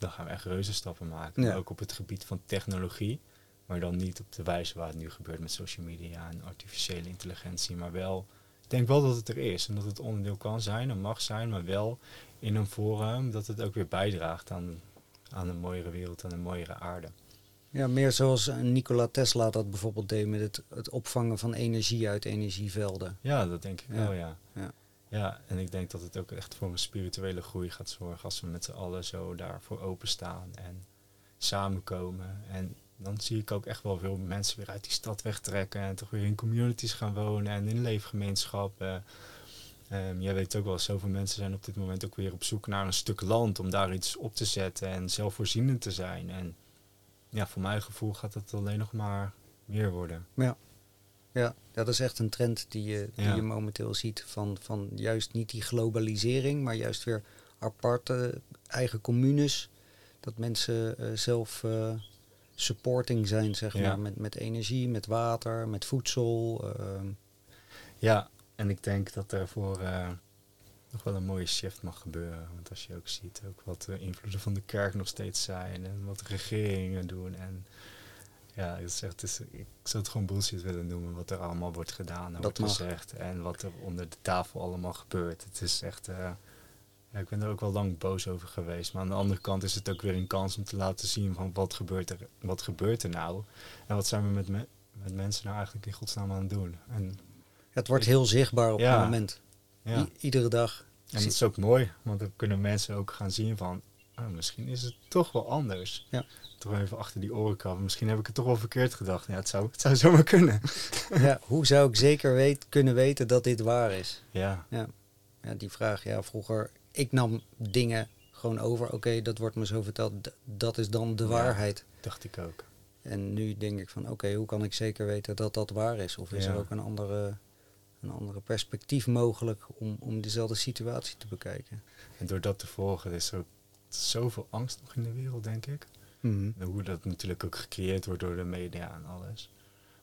dan gaan we echt reuze stappen maken. Ja. Ook op het gebied van technologie. Maar dan niet op de wijze waar het nu gebeurt met social media en artificiële intelligentie. Maar wel, ik denk wel dat het er is. En dat het onderdeel kan zijn en mag zijn. Maar wel in een forum dat het ook weer bijdraagt aan, aan een mooiere wereld, aan een mooiere aarde. Ja, meer zoals Nikola Tesla dat bijvoorbeeld deed met het, het opvangen van energie uit energievelden. Ja, dat denk ik Ja. wel, ja. Ja. Ja, en ik denk dat het ook echt voor een spirituele groei gaat zorgen als we met z'n allen zo daarvoor openstaan en samenkomen. En dan zie ik ook echt wel veel mensen weer uit die stad wegtrekken en toch weer in communities gaan wonen en in leefgemeenschappen. Ehm, jij weet ook wel, zoveel mensen zijn op dit moment ook weer op zoek naar een stuk land om daar iets op te zetten en zelfvoorzienend te zijn. En ja, voor mijn gevoel gaat het alleen nog maar meer worden. Ja, ja dat is echt een trend die je, die Ja. je momenteel ziet. Van, van juist niet die globalisering, maar juist weer aparte eigen communes. Dat mensen eh, zelf eh, supporting zijn, zeg Ja. maar. Met, met energie, met water, met voedsel. ehm. Ja, en ik denk dat er voor eh, nog wel een mooie shift mag gebeuren. Want als je ook ziet ook wat de invloeden van de kerk nog steeds zijn en wat de regeringen doen. En ja, is echt, het is, ik zou het gewoon bullshit willen noemen wat er allemaal wordt gedaan en wordt gezegd. En wat er onder de tafel allemaal gebeurt. Het is echt, eh, Ja, ik ben er ook wel lang boos over geweest. Maar aan de andere kant is het ook weer een kans om te laten zien van wat gebeurt er, wat gebeurt er nou? En wat zijn we met, me- met mensen nou eigenlijk in godsnaam aan het doen? En, Het wordt heel zichtbaar op Ja. het moment. I- iedere dag. en dat is ook mooi, want dan kunnen mensen ook gaan zien van... Oh, misschien is het toch wel anders. Ja. Toch even achter die oren krabben. Misschien heb ik het toch wel verkeerd gedacht. Ja, het zou, het zou zomaar kunnen. ja, hoe zou ik zeker weet, kunnen weten dat dit waar is? Ja, Ja, die vraag, ja, vroeger, ik nam dingen gewoon over. Oké, dat wordt me zo verteld, d- dat is dan de Ja. waarheid. dacht ik ook. En nu denk ik van, oké, hoe kan ik zeker weten dat dat waar is? Of is Ja. er ook een andere, een andere perspectief mogelijk om, om dezelfde situatie te bekijken? En door dat te volgen is ook zoveel angst nog in de wereld, denk ik. En hoe dat natuurlijk ook gecreëerd wordt door de media en alles.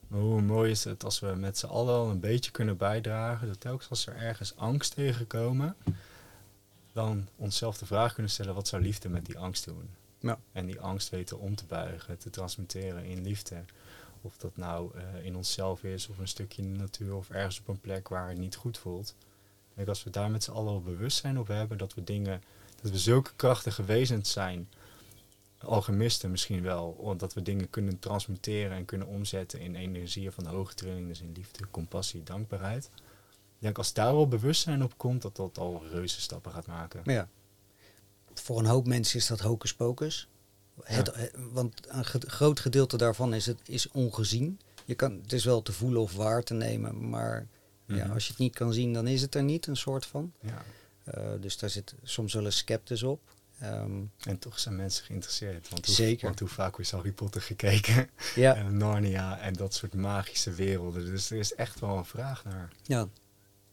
Maar hoe mooi is het als we met z'n allen al een beetje kunnen bijdragen, dat telkens als er ergens angst tegenkomen, dan onszelf de vraag kunnen stellen, wat zou liefde met die angst doen? Ja. En die angst weten om te buigen, te transmuteren in liefde. Of dat nou eh, in onszelf is, of een stukje in de natuur, of ergens op een plek waar het niet goed voelt. Kijk, als we daar met z'n allen al bewustzijn op hebben, dat we dingen, dat we zulke krachtige wezens zijn, alchemisten misschien wel, omdat we dingen kunnen transmuteren en kunnen omzetten in energieën van hoge trilling, dus in liefde, compassie, dankbaarheid. Ik denk als daar al bewustzijn op komt, dat dat al reuze stappen gaat maken. Ja, voor een hoop mensen is dat hocus pocus. Het, eh, Want een groot gedeelte daarvan is, het, is ongezien. Je kan, het is wel te voelen of waar te nemen, maar ja, Mhm. als je het niet kan zien, dan is het er niet, een soort van. Ja. Eh, dus daar zit soms wel eens sceptisch op. Ehm, En toch zijn mensen geïnteresseerd. Want hoe, Zeker. Want hoe vaak is Harry Potter gekeken? ja, En Narnia en dat soort magische werelden. Dus er is echt wel een vraag naar. ja.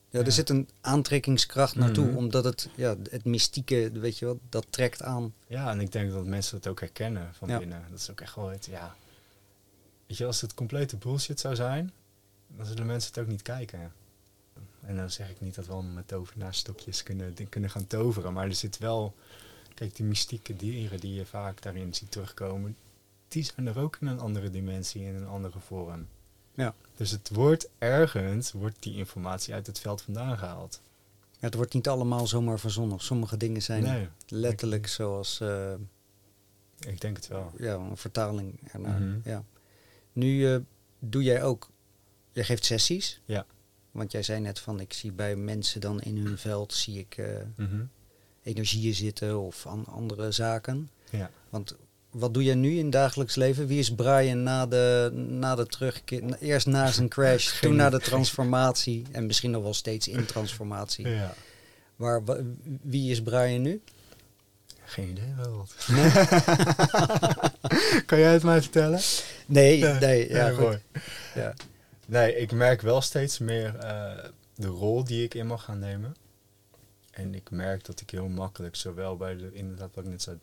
Ja, er zit een aantrekkingskracht naartoe, Mhm. omdat het, ja, het mystieke, weet je wel, dat trekt aan. Ja, en ik denk dat mensen dat ook herkennen van Ja. binnen. Dat is ook echt wel het, ja. Weet je, als het complete bullshit zou zijn, dan zullen mensen het ook niet kijken. En dan zeg ik niet dat we allemaal met tovenaarstokjes kunnen, kunnen gaan toveren. Maar er zit wel, kijk, die mystieke dieren die je vaak daarin ziet terugkomen, die zijn er ook in een andere dimensie, in een andere vorm. Ja. Dus het wordt ergens, wordt die informatie uit het veld vandaan gehaald. Ja, het wordt niet allemaal zomaar verzonnen. Sommige dingen zijn nee, letterlijk zoals eh, ik denk het wel. ja, een vertaling ernaar. Mhm. Ja. Nu eh, doe jij ook, jij geeft sessies. Ja. Want jij zei net van, ik zie bij mensen dan in hun veld, zie ik Mhm. energieën zitten of an- andere zaken. Ja. Want wat doe jij nu in het dagelijks leven? Wie is Brian na de, na de terugkeer? Eerst na zijn crash, Geen toen na de transformatie en misschien nog wel steeds in transformatie. ja. Waar, wa- wie is Brian nu? Geen idee wel. kan jij het mij vertellen? Nee, nee, ja, ja, goed. mooi. Ja. Nee, ik merk wel steeds meer eh, de rol die ik in mag gaan nemen. En ik merk dat ik heel makkelijk, zowel bij de, inderdaad wat ik net zei,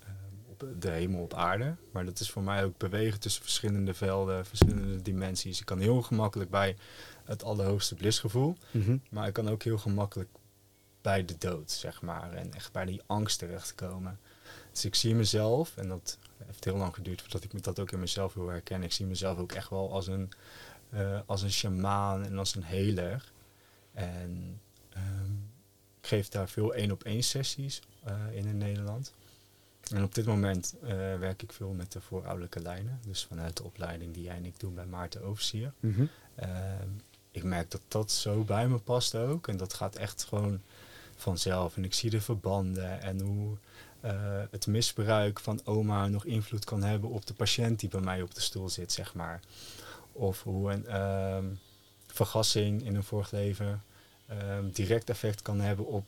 eh, op de hemel op aarde. Maar dat is voor mij ook bewegen tussen verschillende velden, verschillende dimensies. Ik kan heel gemakkelijk bij het allerhoogste blisgevoel. Mhm. Maar ik kan ook heel gemakkelijk bij de dood, zeg maar. En echt bij die angst terechtkomen. Dus ik zie mezelf, en dat heeft heel lang geduurd voordat ik me dat ook in mezelf heel herken. Ik zie mezelf ook echt wel als een, eh, als een shamaan en als een heler. En ehm, ik geef daar veel één op één sessies eh, in in Nederland. En op dit moment eh, werk ik veel met de voorouderlijke lijnen. Dus vanuit de opleiding die jij en ik doen bij Maarten Oversier. Mhm. Ehm, ik merk dat dat zo bij me past ook. En dat gaat echt gewoon vanzelf. En ik zie de verbanden en hoe het misbruik van oma nog invloed kan hebben op de patiënt die bij mij op de stoel zit, zeg maar. Of hoe een ehm, vergassing in een vorig leven ehm, direct effect kan hebben op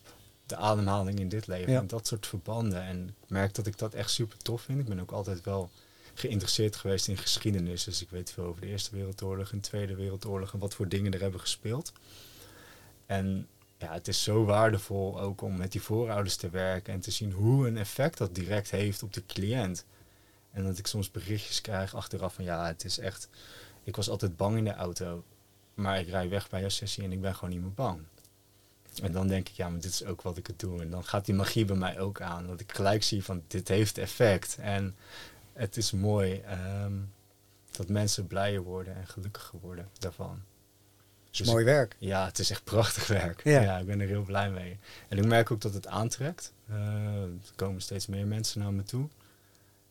de ademhaling in dit leven. Ja. En dat soort verbanden. En ik merk dat ik dat echt super tof vind. Ik ben ook altijd wel geïnteresseerd geweest in geschiedenis. Dus ik weet veel over de Eerste Wereldoorlog en de Tweede Wereldoorlog en wat voor dingen er hebben gespeeld. En ja, het is zo waardevol ook om met die voorouders te werken en te zien hoe een effect dat direct heeft op de cliënt. En dat ik soms berichtjes krijg achteraf van ja, het is echt. Ik was altijd bang in de auto, maar ik rij weg bij een sessie en ik ben gewoon niet meer bang. En dan denk ik, ja, maar dit is ook wat ik het doe. En dan gaat die magie bij mij ook aan. Dat ik gelijk zie van dit heeft effect. En het is mooi ehm, dat mensen blijer worden en gelukkiger worden daarvan. is Dus mooi werk. Ja, het is echt prachtig werk. Ja. Ja. ik ben er heel blij mee. En ik merk ook dat het aantrekt. Eh, er komen steeds meer mensen naar me toe.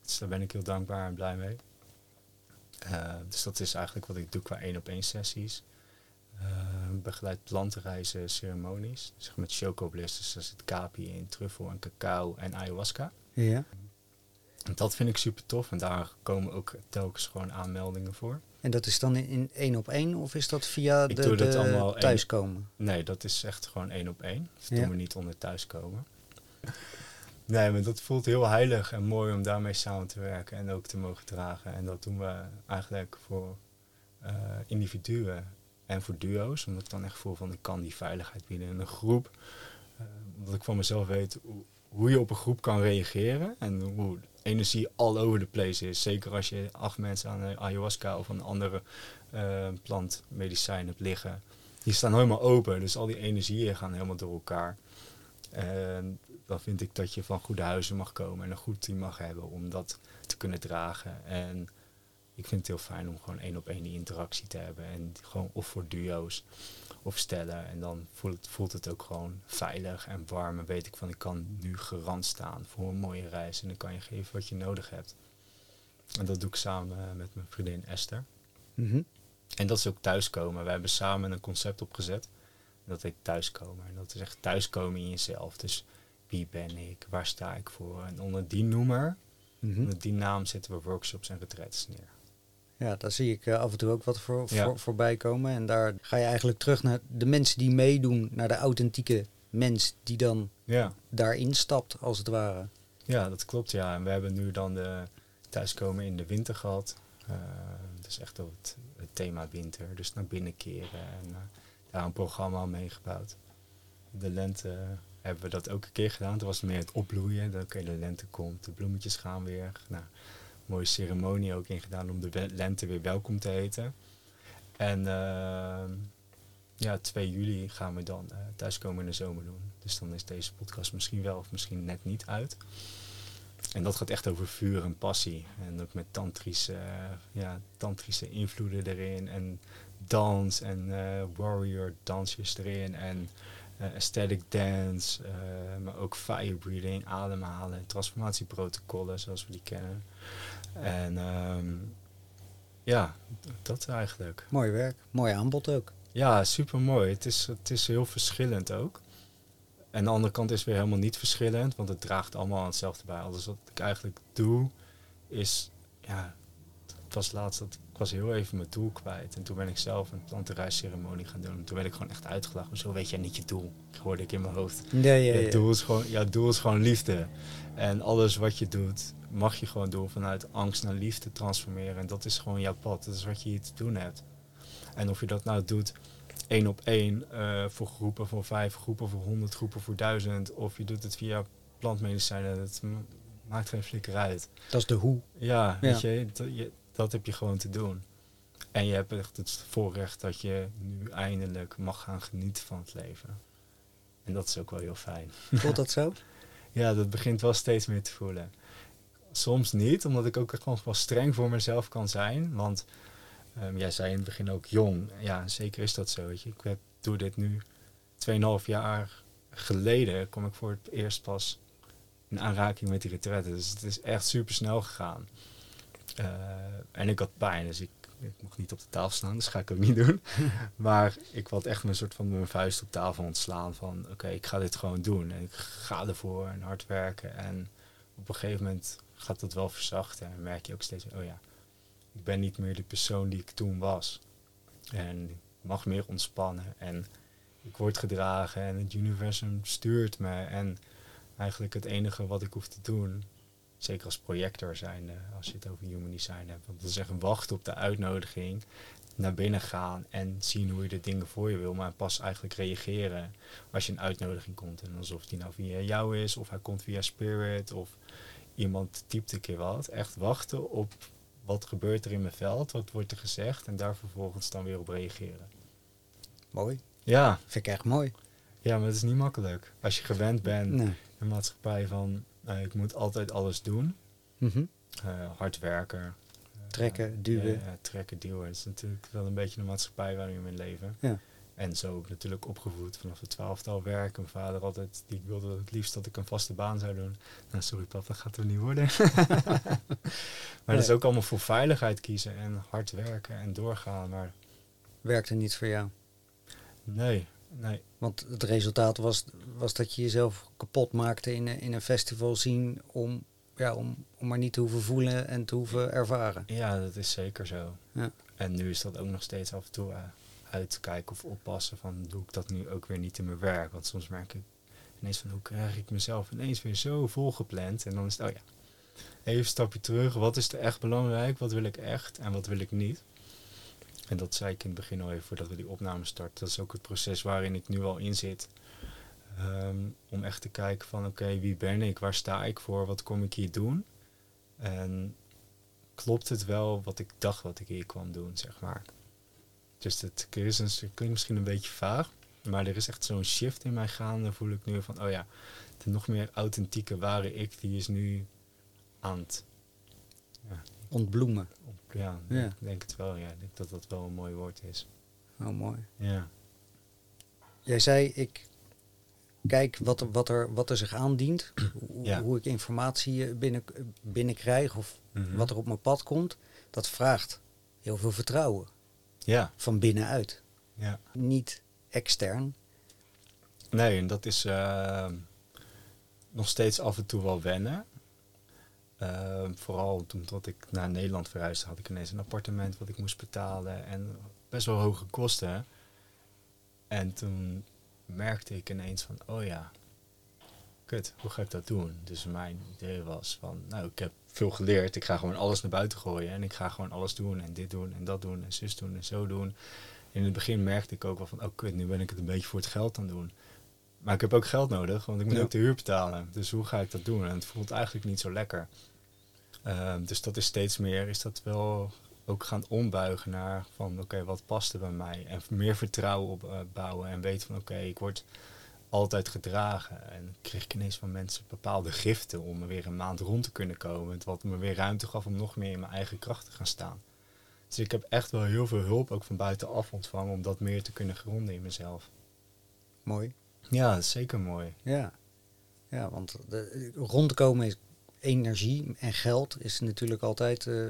Dus daar ben ik heel dankbaar en blij mee. Eh, dus dat is eigenlijk wat ik doe qua één op één sessies. Eh, begeleid plantenreizen, ceremonies. Dus met chocobliss, dus daar zit kapi in, truffel en cacao en ayahuasca. Ja. En dat vind ik super tof en daar komen ook telkens gewoon aanmeldingen voor. En dat is dan in, één op één of is dat via Ik de, doe dat de allemaal één- thuiskomen? Nee, dat is echt gewoon één op één. Dat Ja. doen we niet onder thuiskomen. Nee, maar dat voelt heel heilig en mooi om daarmee samen te werken en ook te mogen dragen. En dat doen we eigenlijk voor eh, individuen en voor duo's. Omdat ik dan echt voel van ik kan die veiligheid bieden in een groep. Eh, omdat ik van mezelf weet hoe, je op een groep kan reageren. En hoe energie all over the place is. Zeker als je acht mensen aan een ayahuasca of een andere eh plant medicijn hebt liggen. Die staan helemaal open, dus al die energieën gaan helemaal door elkaar. En dan vind ik dat je van goede huizen mag komen en een goed team mag hebben om dat te kunnen dragen. En ik vind het heel fijn om gewoon één op één die interactie te hebben. En gewoon of voor duo's of stellen. En dan voelt het, voelt het ook gewoon veilig en warm. En weet ik van ik kan nu garant staan voor een mooie reis. En dan kan je geven wat je nodig hebt. En dat doe ik samen eh, met mijn vriendin Esther. Mhm. En dat is ook thuiskomen. We hebben samen een concept opgezet. Dat heet thuiskomen. En dat is echt thuiskomen in jezelf. Dus wie ben ik? Waar sta ik voor? En onder die noemer, Mhm. onder die naam zetten we workshops en retreats neer. Ja, daar zie ik eh, af en toe ook wat voor, Ja. voor, voorbij komen. En daar ga je eigenlijk terug naar de mensen die meedoen, naar de authentieke mens die dan Ja, daarin stapt, als het ware. ja dat klopt. Ja. En we hebben nu dan de thuiskomen in de winter gehad. Eh dat is echt het thema winter. Dus naar binnen keren. En eh, daar een programma aan meegebouwd. De lente hebben we dat ook een keer gedaan. Toen was het meer het opbloeien. Dat oké, de lente komt, de bloemetjes gaan weer. Nou, mooie ceremonie ook in gedaan om de lente weer welkom te heten. En ehm, ja, 2 juli gaan we dan eh, thuiskomen in de zomer doen. Dus dan is deze podcast misschien wel of misschien net niet uit. En dat gaat echt over vuur en passie. En ook met tantrische, eh, ja, tantrische invloeden erin. En dans en eh, warrior dansjes erin. En eh, aesthetic dance. eh, maar ook fire breathing, ademhalen. Transformatieprotocollen zoals we die kennen. En ehm, ja, dat eigenlijk. Mooi werk, mooi aanbod ook. Ja, super mooi. Het is, het is heel verschillend ook. En de andere kant is weer helemaal niet verschillend, want het draagt allemaal aan hetzelfde bij. Alles wat ik eigenlijk doe, is, ja, het was laatst dat ik was heel even mijn doel kwijt. En toen ben ik zelf een plantenreisceremonie gaan doen. Toen werd ik gewoon echt uitgelachen. Zo weet jij niet je doel, hoorde ik in mijn hoofd. Ja, ja, Je ja. doel is gewoon, ja, doel is gewoon liefde. En alles wat je doet, mag je gewoon doen vanuit angst naar liefde transformeren. En dat is gewoon jouw pad. Dat is wat je hier te doen hebt. En of je dat nou doet één op één eh, voor groepen van vijf, groepen voor honderd, groepen voor duizend. Of je doet het via plantmedicijnen. Dat ma- maakt geen flikker uit. Dat is de hoe. Ja, Ja. weet je, dat, je, dat heb je gewoon te doen. En je hebt echt het voorrecht dat je nu eindelijk mag gaan genieten van het leven. En dat is ook wel heel fijn. Voelt dat zo? Ja, dat begint wel steeds meer te voelen. Soms niet, omdat ik ook echt gewoon wel streng voor mezelf kan zijn. Want ehm, jij zei in het begin ook jong. Ja, zeker is dat zo. Weet je. Ik heb, doe dit nu 2,5 jaar geleden. kom ik voor het eerst pas in aanraking met die retraite. Dus het is echt super snel gegaan. Eh, en ik had pijn, dus ik, ik mocht niet op de tafel staan. Dus ga ik ook niet doen. maar ik had echt mijn soort van mijn vuist op tafel ontslaan. Van oké, ik ga dit gewoon doen. En ik ga ervoor en hard werken. En op een gegeven moment gaat dat wel verzachten. En merk je ook steeds, oh ja, ik ben niet meer de persoon die ik toen was. En ik mag meer ontspannen. En ik word gedragen en het universum stuurt me. En eigenlijk het enige wat ik hoef te doen, zeker als projector zijnde, als je het over human design hebt, want dat is echt wachten op de uitnodiging, naar binnen gaan en zien hoe je de dingen voor je wil, maar pas eigenlijk reageren als je een uitnodiging komt. En alsof die nou via jou is, of hij komt via Spirit, of iemand typt een keer wat. Echt wachten op wat gebeurt er in mijn veld, wat wordt er gezegd, en daar vervolgens dan weer op reageren. Mooi. Ja, Vind ik echt mooi. ja, maar het is niet makkelijk. Als je gewend bent Nee. een maatschappij van eh, ik moet altijd alles doen. Eh, hard werken, eh, trekken, duwen. Ja, trekken, duwen. Dat is natuurlijk wel een beetje de maatschappij waarin we in leven. Ja. En zo ook natuurlijk opgevoed vanaf de twaalftal werk. Mijn vader altijd, die wilde het liefst dat ik een vaste baan zou doen. Nou, sorry papa, dat gaat er niet worden. maar dat is ook allemaal voor veiligheid kiezen en hard werken en doorgaan. Maar Werkte niet voor jou. nee, nee. Want het resultaat was, was dat je jezelf kapot maakte in, een- in een festival zien om, ja, om, om maar niet te hoeven voelen en te hoeven ervaren. Ja, dat is zeker zo. Ja. En nu is dat ook nog steeds af en toe eh, uitkijken of oppassen van doe ik dat nu ook weer niet in mijn werk. Want soms merk ik ineens van hoe krijg ik mezelf ineens weer zo volgepland. En dan is het, oh ja, even een stapje terug. Wat is er echt belangrijk? Wat wil ik echt en wat wil ik niet? En dat zei ik in het begin al even voordat we die opname starten. Dat is ook het proces waarin ik nu al in zit. Ehm, om echt te kijken van oké, wie ben ik? Waar sta ik voor? Wat kom ik hier doen? En klopt het wel wat ik dacht wat ik hier kwam doen, zeg maar. Dus het klinkt misschien een beetje vaag, maar er is echt zo'n shift in mij gaande, voel ik nu van, oh ja, de nog meer authentieke, ware ik, die is nu aan het, Ontbloemen. ja, Ja. ik denk het wel, ja, ik denk dat dat wel een mooi woord is. Oh, mooi. Ja, Jij zei, ik kijk wat er, wat er, wat er zich aandient. Hoe, Ja. hoe ik informatie eh, binnen, binnenkrijg of wat er op mijn pad komt. Dat vraagt heel veel vertrouwen. Ja, Van binnenuit. ja. Niet extern. Nee, en dat is ehm, nog steeds af en toe wel wennen. Ehm, vooral toen tot ik naar Nederland verhuisde, had ik ineens een appartement wat ik moest betalen en best wel hoge kosten. En toen merkte ik ineens van, oh ja, kut, hoe ga ik dat doen? Dus mijn idee was van, nou, ik heb veel geleerd, ik ga gewoon alles naar buiten gooien en ik ga gewoon alles doen en dit doen en dat doen en zus doen en zo doen. In het begin merkte ik ook wel van, oh kut, nu ben ik het een beetje voor het geld aan het doen. Maar ik heb ook geld nodig, want ik moet Ja. ook de huur betalen. Dus hoe ga ik dat doen? En het voelt eigenlijk niet zo lekker. Ehm, dus dat is steeds meer, is dat wel ook gaan ombuigen naar van oké, wat past er bij mij? En meer vertrouwen opbouwen en weten van oké, ik word altijd gedragen. En kreeg ik ineens van mensen bepaalde giften om er weer een maand rond te kunnen komen. Wat me weer ruimte gaf om nog meer in mijn eigen kracht te gaan staan. Dus ik heb echt wel heel veel hulp ook van buitenaf ontvangen om dat meer te kunnen gronden in mezelf. Mooi. Ja, dat is zeker mooi. Ja. Ja, want de, rondkomen is energie en geld is natuurlijk altijd... eh,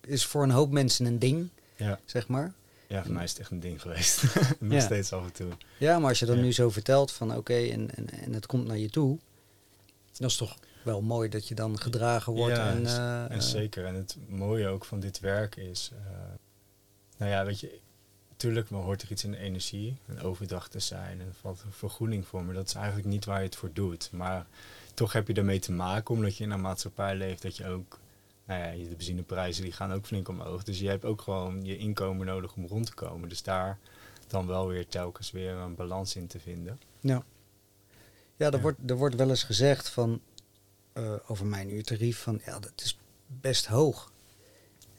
is voor een hoop mensen een ding, Ja. zeg maar. Ja, voor mij is het echt een ding geweest. Nog Ja. steeds af en toe. Ja, maar als je dan Ja. nu zo vertelt van oké, en, en, en het komt naar je toe, dat is toch wel mooi dat je dan gedragen wordt. Ja, en, s- eh, En zeker. En het mooie ook van dit werk is... eh, nou ja, weet je... Natuurlijk hoort er iets in de energie. Een overdag te zijn. En valt een vergoeding voor. Maar dat is eigenlijk niet waar je het voor doet. Maar toch heb je ermee te maken. Omdat je in een maatschappij leeft. Dat je ook... Nou ja, de benzineprijzen die gaan ook flink omhoog. Dus je hebt ook gewoon je inkomen nodig om rond te komen. Dus daar dan wel weer telkens weer een balans in te vinden. Ja, ja, er, Ja. Wordt, er wordt wel eens gezegd van, eh, over mijn uurtarief van ja, dat is best hoog.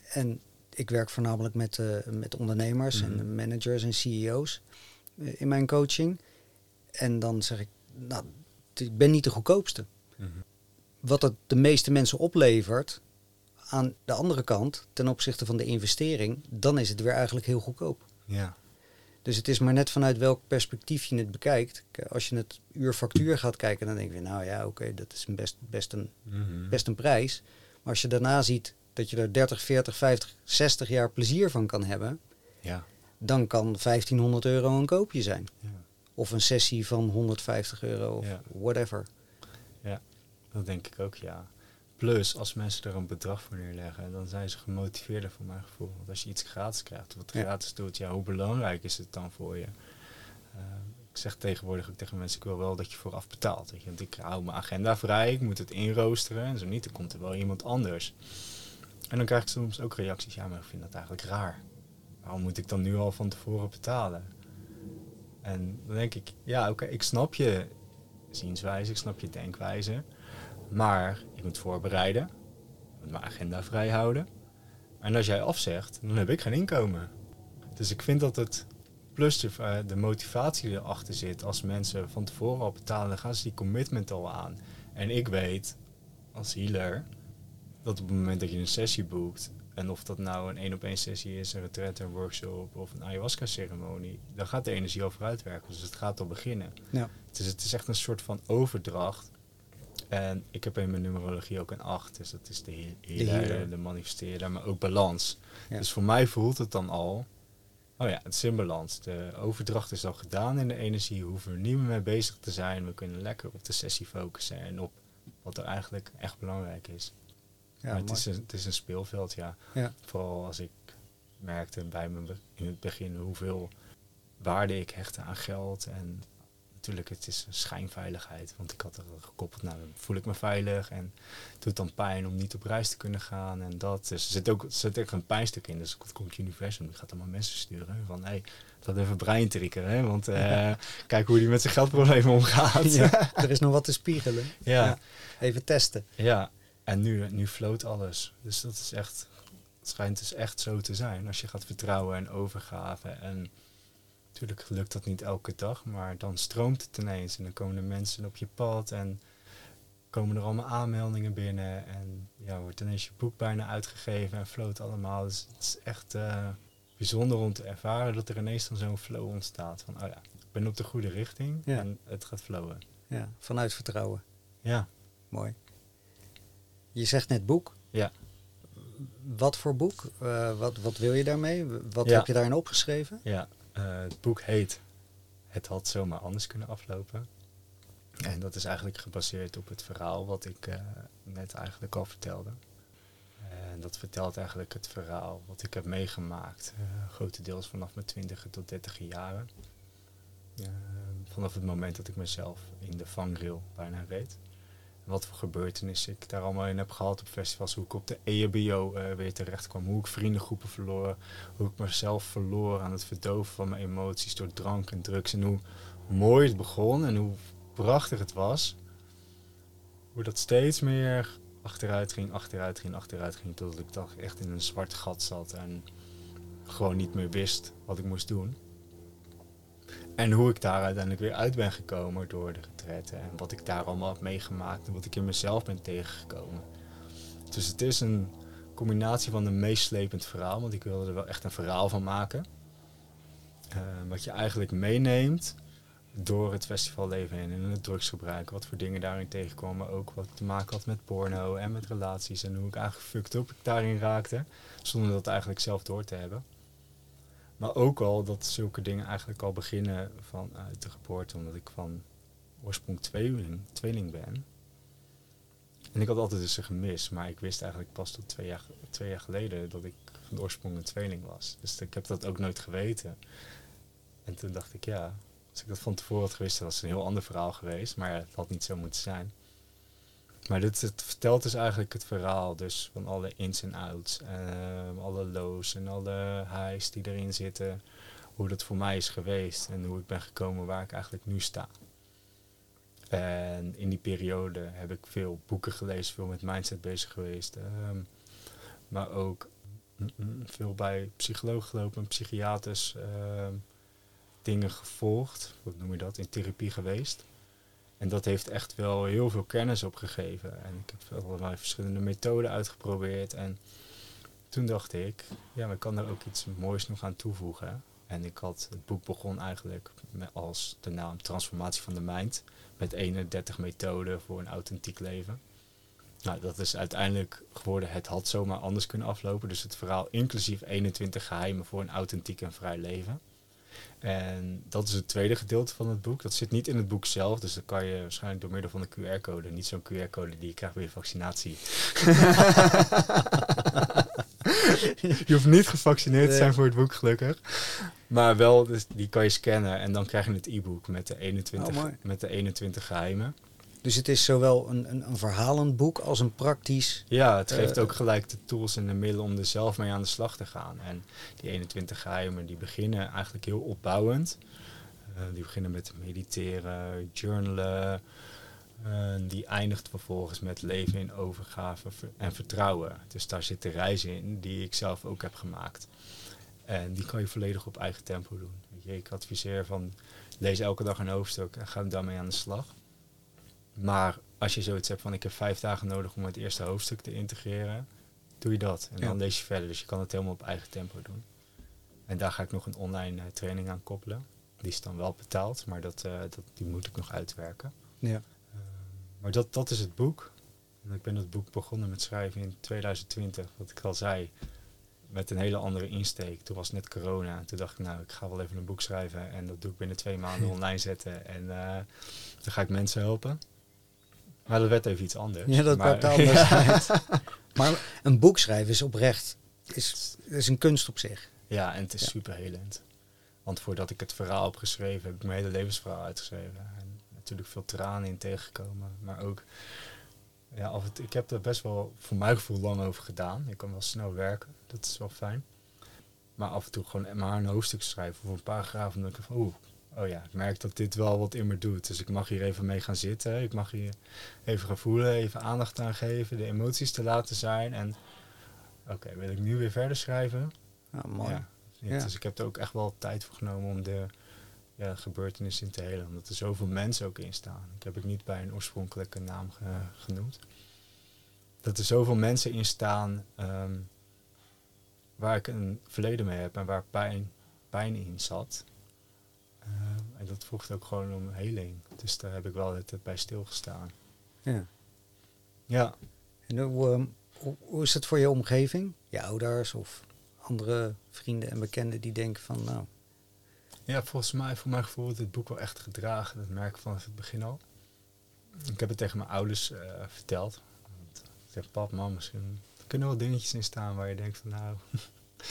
En ik werk voornamelijk met, eh, met ondernemers Mhm. en managers en CEO's eh, in mijn coaching. En dan zeg ik, nou, ik ben niet de goedkoopste. Wat het de meeste mensen oplevert aan de andere kant, ten opzichte van de investering, dan is het weer eigenlijk heel goedkoop. Ja. Dus het is maar net vanuit welk perspectief je het bekijkt. Als je het uur factuur gaat kijken, dan denk je, nou ja, oké, dat is een best, best, een, Mhm. best een prijs. Maar als je daarna ziet dat je er 30, 40, 50, 60 jaar plezier van kan hebben, Ja. dan kan 1500 euro een koopje zijn. ja. Of een sessie van 150 euro of Ja. whatever. Dat denk ik ook, ja. Plus, als mensen er een bedrag voor neerleggen, dan zijn ze gemotiveerder voor mijn gevoel. Want als je iets gratis krijgt, wat Ja. gratis doet, ja, hoe belangrijk is het dan voor je? Eh, ik zeg tegenwoordig ook tegen mensen, ik wil wel dat je vooraf betaalt. Weet je? Want ik hou mijn agenda vrij, ik moet het inroosteren. En zo niet, dan komt er wel iemand anders. En dan krijg ik soms ook reacties, ja, maar ik vind dat eigenlijk raar. Waarom moet ik dan nu al van tevoren betalen? En dan denk ik, ja, oké, ik snap je zienswijze, ik snap je denkwijze. Maar ik moet voorbereiden. Moet mijn agenda vrij houden. En als jij afzegt, dan heb ik geen inkomen. Dus ik vind dat het plus de, eh, de motivatie erachter zit. Als mensen van tevoren al betalen, dan gaan ze die commitment al aan. En ik weet als healer dat op het moment dat je een sessie boekt, En of dat nou een één op één sessie is, een retreat, een workshop of een ayahuasca ceremonie, dan gaat de energie al vooruit werken. Dus het gaat al beginnen. Ja. Dus het is echt een soort van overdracht. En ik heb in mijn numerologie ook een 8. Dus dat is de he- healer, healer. de, manifesteerder, maar ook balans. Ja. Dus voor mij voelt het dan al, oh ja, het is in balans. De overdracht is al gedaan in de energie. We hoeven er niet meer mee bezig te zijn. We kunnen lekker op de sessie focussen en op wat er eigenlijk echt belangrijk is. Maar het is, een, het is een speelveld, ja. Ja. Vooral als ik merkte bij me in het begin hoeveel waarde ik hechtte aan geld. En natuurlijk, het is een schijnveiligheid. Want ik had er gekoppeld, nou, dan voel ik me veilig. En het doet dan pijn om niet op reis te kunnen gaan en dat. Dus er zit ook, er zit ook een pijnstuk in. Dus het komt Universum, die gaat allemaal mensen sturen. Van, hé, hey, laat even Brian triggeren, hè. Want eh, kijk hoe hij met zijn geldproblemen omgaat. Ja, er is nog wat te spiegelen. ja. Even testen. Ja, en nu, nu floot alles. Dus dat is echt, het schijnt dus echt zo te zijn. Als je gaat vertrouwen en overgave. En natuurlijk lukt dat niet elke dag, maar dan stroomt het ineens. En dan komen er mensen op je pad en komen er allemaal aanmeldingen binnen. En ja, wordt ineens je boek bijna uitgegeven en floot allemaal. Dus het is echt eh, bijzonder om te ervaren dat er ineens dan zo'n flow ontstaat. Van, oh ja, ik ben op de goede richting Ja. en het gaat flowen. Ja, vanuit vertrouwen. Ja. Mooi. Je zegt net boek. Ja. Wat voor boek? Eh, wat, wat wil je daarmee? Wat Ja. heb je daarin opgeschreven? Ja, eh, het boek heet Het had zomaar anders kunnen aflopen. En dat is eigenlijk gebaseerd op het verhaal wat ik eh, net eigenlijk al vertelde. En dat vertelt eigenlijk het verhaal wat ik heb meegemaakt, grotendeels vanaf mijn 20 tot 30 jaren. Vanaf het moment dat ik mezelf in de vangrail bijna reed. Wat voor gebeurtenissen ik daar allemaal in heb gehad op festivals. Hoe ik op de E EHBO eh, weer terecht kwam. Hoe ik vriendengroepen verloor. Hoe ik mezelf verloor aan het verdoven van mijn emoties door drank en drugs. En hoe mooi het begon en hoe prachtig het was. Hoe dat steeds meer achteruit ging, achteruit ging, achteruit ging. Totdat ik toch echt in een zwart gat zat en gewoon niet meer wist wat ik moest doen. En hoe ik daar uiteindelijk weer uit ben gekomen door de retretten. En wat ik daar allemaal heb meegemaakt en wat ik in mezelf ben tegengekomen. Dus het is een combinatie van een meeslepend verhaal, want ik wilde er wel echt een verhaal van maken. Eh, wat je eigenlijk meeneemt door het festivalleven heen en het drugsgebruik. Wat voor dingen daarin tegenkomen. Ook wat te maken had met porno en met relaties. En hoe ik eigenlijk fucked up ik daarin raakte. Zonder dat eigenlijk zelf door te hebben. Maar ook al dat zulke dingen eigenlijk al beginnen vanuit de geboorte. Omdat ik van oorsprong tweeling, tweeling ben. En ik had altijd dus een gemis. Maar ik wist eigenlijk pas tot twee jaar, twee jaar geleden dat ik van oorsprong een tweeling was. Dus ik heb dat ook nooit geweten. En toen dacht ik, ja, als ik dat van tevoren had gewist, dan was het een heel ander verhaal geweest. Maar het had niet zo moeten zijn. Maar dit het vertelt dus eigenlijk het verhaal dus van alle ins en outs. ehm, alle lows en alle highs die erin zitten. Hoe dat voor mij is geweest en hoe ik ben gekomen waar ik eigenlijk nu sta. En in die periode heb ik veel boeken gelezen, veel met mindset bezig geweest. ehm, maar ook mm, mm, veel bij psychologen gelopen, psychiaters. ehm, dingen gevolgd, wat noem je dat, in therapie geweest. En dat heeft echt wel heel veel kennis opgegeven. En ik heb allerlei verschillende methoden uitgeprobeerd. En toen dacht ik, ja, maar ik kan er ook iets moois nog aan toevoegen. En ik had, het boek begon eigenlijk als de naam Transformatie van de Mind. Met 31 methoden voor een authentiek leven. Nou, dat is uiteindelijk geworden, het had zomaar anders kunnen aflopen. Dus het verhaal inclusief 21 geheimen voor een authentiek en vrij leven. En dat is het tweede gedeelte van het boek. Dat zit niet in het boek zelf, dus dat kan je waarschijnlijk door middel van de QR-code. Niet zo'n QR-code die je krijgt bij je vaccinatie. je hoeft niet gevaccineerd te zijn voor het boek, gelukkig. Maar wel, dus die kan je scannen en dan krijg je het e-book met, de 21 Oh, mooi. met de 21 geheimen. Dus het is zowel een, een, een verhalend boek als een praktisch. Ja, het geeft Eh, ook gelijk de tools en de middelen om er zelf mee aan de slag te gaan. En die 21 geheimen die beginnen eigenlijk heel opbouwend. Eh, die beginnen met mediteren, journalen. Eh, die eindigt vervolgens met leven in overgave ver- en vertrouwen. Dus daar zit de reis in die ik zelf ook heb gemaakt. En die kan je volledig op eigen tempo doen. Weet je, ik adviseer van lees elke dag een hoofdstuk en ga daarmee aan de slag. Maar als je zoiets hebt van ik heb vijf dagen nodig om het eerste hoofdstuk te integreren, doe je dat. En Ja. dan lees je verder. Dus je kan het helemaal op eigen tempo doen. En daar ga ik nog een online eh, training aan koppelen. Die is dan wel betaald, maar dat, eh, dat, die moet ik nog uitwerken. Ja. Maar dat, dat is het boek. En ik ben dat boek begonnen met schrijven in 2020, wat ik al zei. Met een hele andere insteek. Toen was net corona. En toen dacht ik, nou, ik ga wel even een boek schrijven. En dat doe ik binnen twee maanden online zetten. En eh, dan ga ik mensen helpen. Maar dat werd even iets anders. Ja, dat maar, werd anders. Maar een boek schrijven is oprecht, is, is een kunst op zich. Ja, en het is Ja. super helend. Want voordat ik het verhaal heb geschreven, heb ik mijn hele levensverhaal uitgeschreven. En natuurlijk veel tranen in tegengekomen. Maar ook, ja, af ik heb er best wel voor mijn gevoel lang over gedaan. Ik kan wel snel werken, dat is wel fijn. Maar af en toe gewoon maar een hoofdstuk schrijven of een paragraaf. En dan denk ik van, oeh, oh ja, ik merk dat dit wel wat in me doet. Dus ik mag hier even mee gaan zitten. Ik mag hier even gaan voelen, even aandacht aan geven, de emoties te laten zijn. En oké, wil ik nu weer verder schrijven? Ja, mooi. Ja. Ja, Ja. Dus ik heb er ook echt wel tijd voor genomen om de ja, gebeurtenissen in te helen. Omdat er zoveel mensen ook in staan. Ik heb het niet bij een oorspronkelijke naam ge- genoemd. Dat er zoveel mensen in staan ehm, waar ik een verleden mee heb en waar pijn, pijn in zat. En dat vroeg ook gewoon om heling. Dus daar heb ik wel het bij stilgestaan. Ja. Ja, En hoe, ehm, hoe, hoe is het voor je omgeving? Je ouders of andere vrienden en bekenden die denken van, nou, Ja, volgens mij, voor mijn gevoel, wordt dit boek wel echt gedragen. Dat merk ik vanaf het begin al. Ik heb het tegen mijn ouders eh, verteld. Ik zeg, pap, mam, misschien kunnen er wel dingetjes in staan waar je denkt van, nou,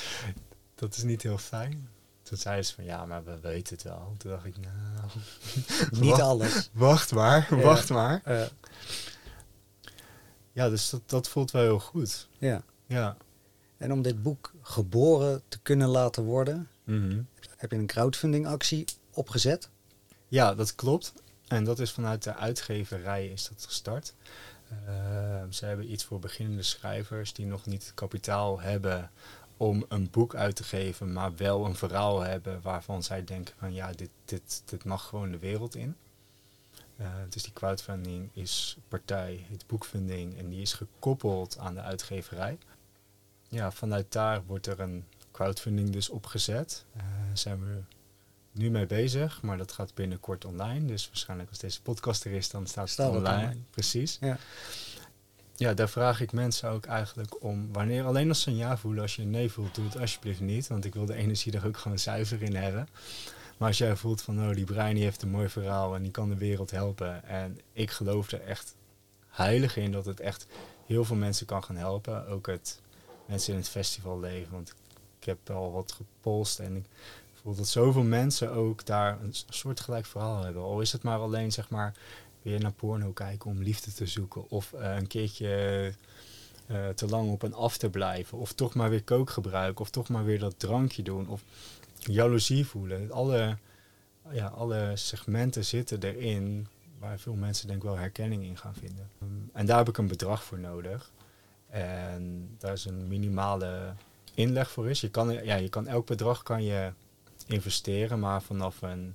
dat is niet heel fijn. Toen zeiden ze van, ja, maar we weten het wel. Toen dacht ik, nou, niet alles. wacht maar, Ja. wacht maar. Eh, Ja, dus dat, dat voelt wel heel goed. ja. Ja. En om dit boek geboren te kunnen laten worden, Mhm. heb je een crowdfunding actie opgezet. Ja, dat klopt. En dat is vanuit de uitgeverij is dat gestart. Uh, ze hebben iets voor beginnende schrijvers die nog niet het kapitaal hebben om een boek uit te geven, maar wel een verhaal hebben waarvan zij denken van ja, dit, dit, dit mag gewoon de wereld in. Uh, dus die crowdfunding is partij, het boekfunding, en die is gekoppeld aan de uitgeverij. Ja, vanuit daar wordt er een crowdfunding dus opgezet. Uh, zijn we nu mee bezig, maar dat gaat binnenkort online. Dus waarschijnlijk als deze podcast er is, dan staat, het online. online. Precies. Ja. Ja, daar vraag ik mensen ook eigenlijk om. Wanneer alleen als ze een ja voelen, als je een nee voelt, doe het alsjeblieft niet. Want ik wil de energie er ook gewoon zuiver in hebben. Maar als jij voelt van, oh, die Brian die heeft een mooi verhaal en die kan de wereld helpen. En ik geloof er echt heilig in dat het echt heel veel mensen kan gaan helpen. Ook het mensen in het festival leven. Want ik heb al wat gepolst en ik voel dat zoveel mensen ook daar een soort gelijk verhaal hebben. Al is het maar alleen, zeg maar, weer naar porno kijken om liefde te zoeken. Of uh, een keertje uh, te lang op een af te blijven. Of toch maar weer kook gebruiken. Of toch maar weer dat drankje doen. Of jaloezie voelen. Alle, ja, alle segmenten zitten erin waar veel mensen denk ik wel herkenning in gaan vinden. Um, en daar heb ik een bedrag voor nodig. En daar is een minimale inleg voor is. Je kan, ja, je kan elk bedrag kan je investeren, maar vanaf een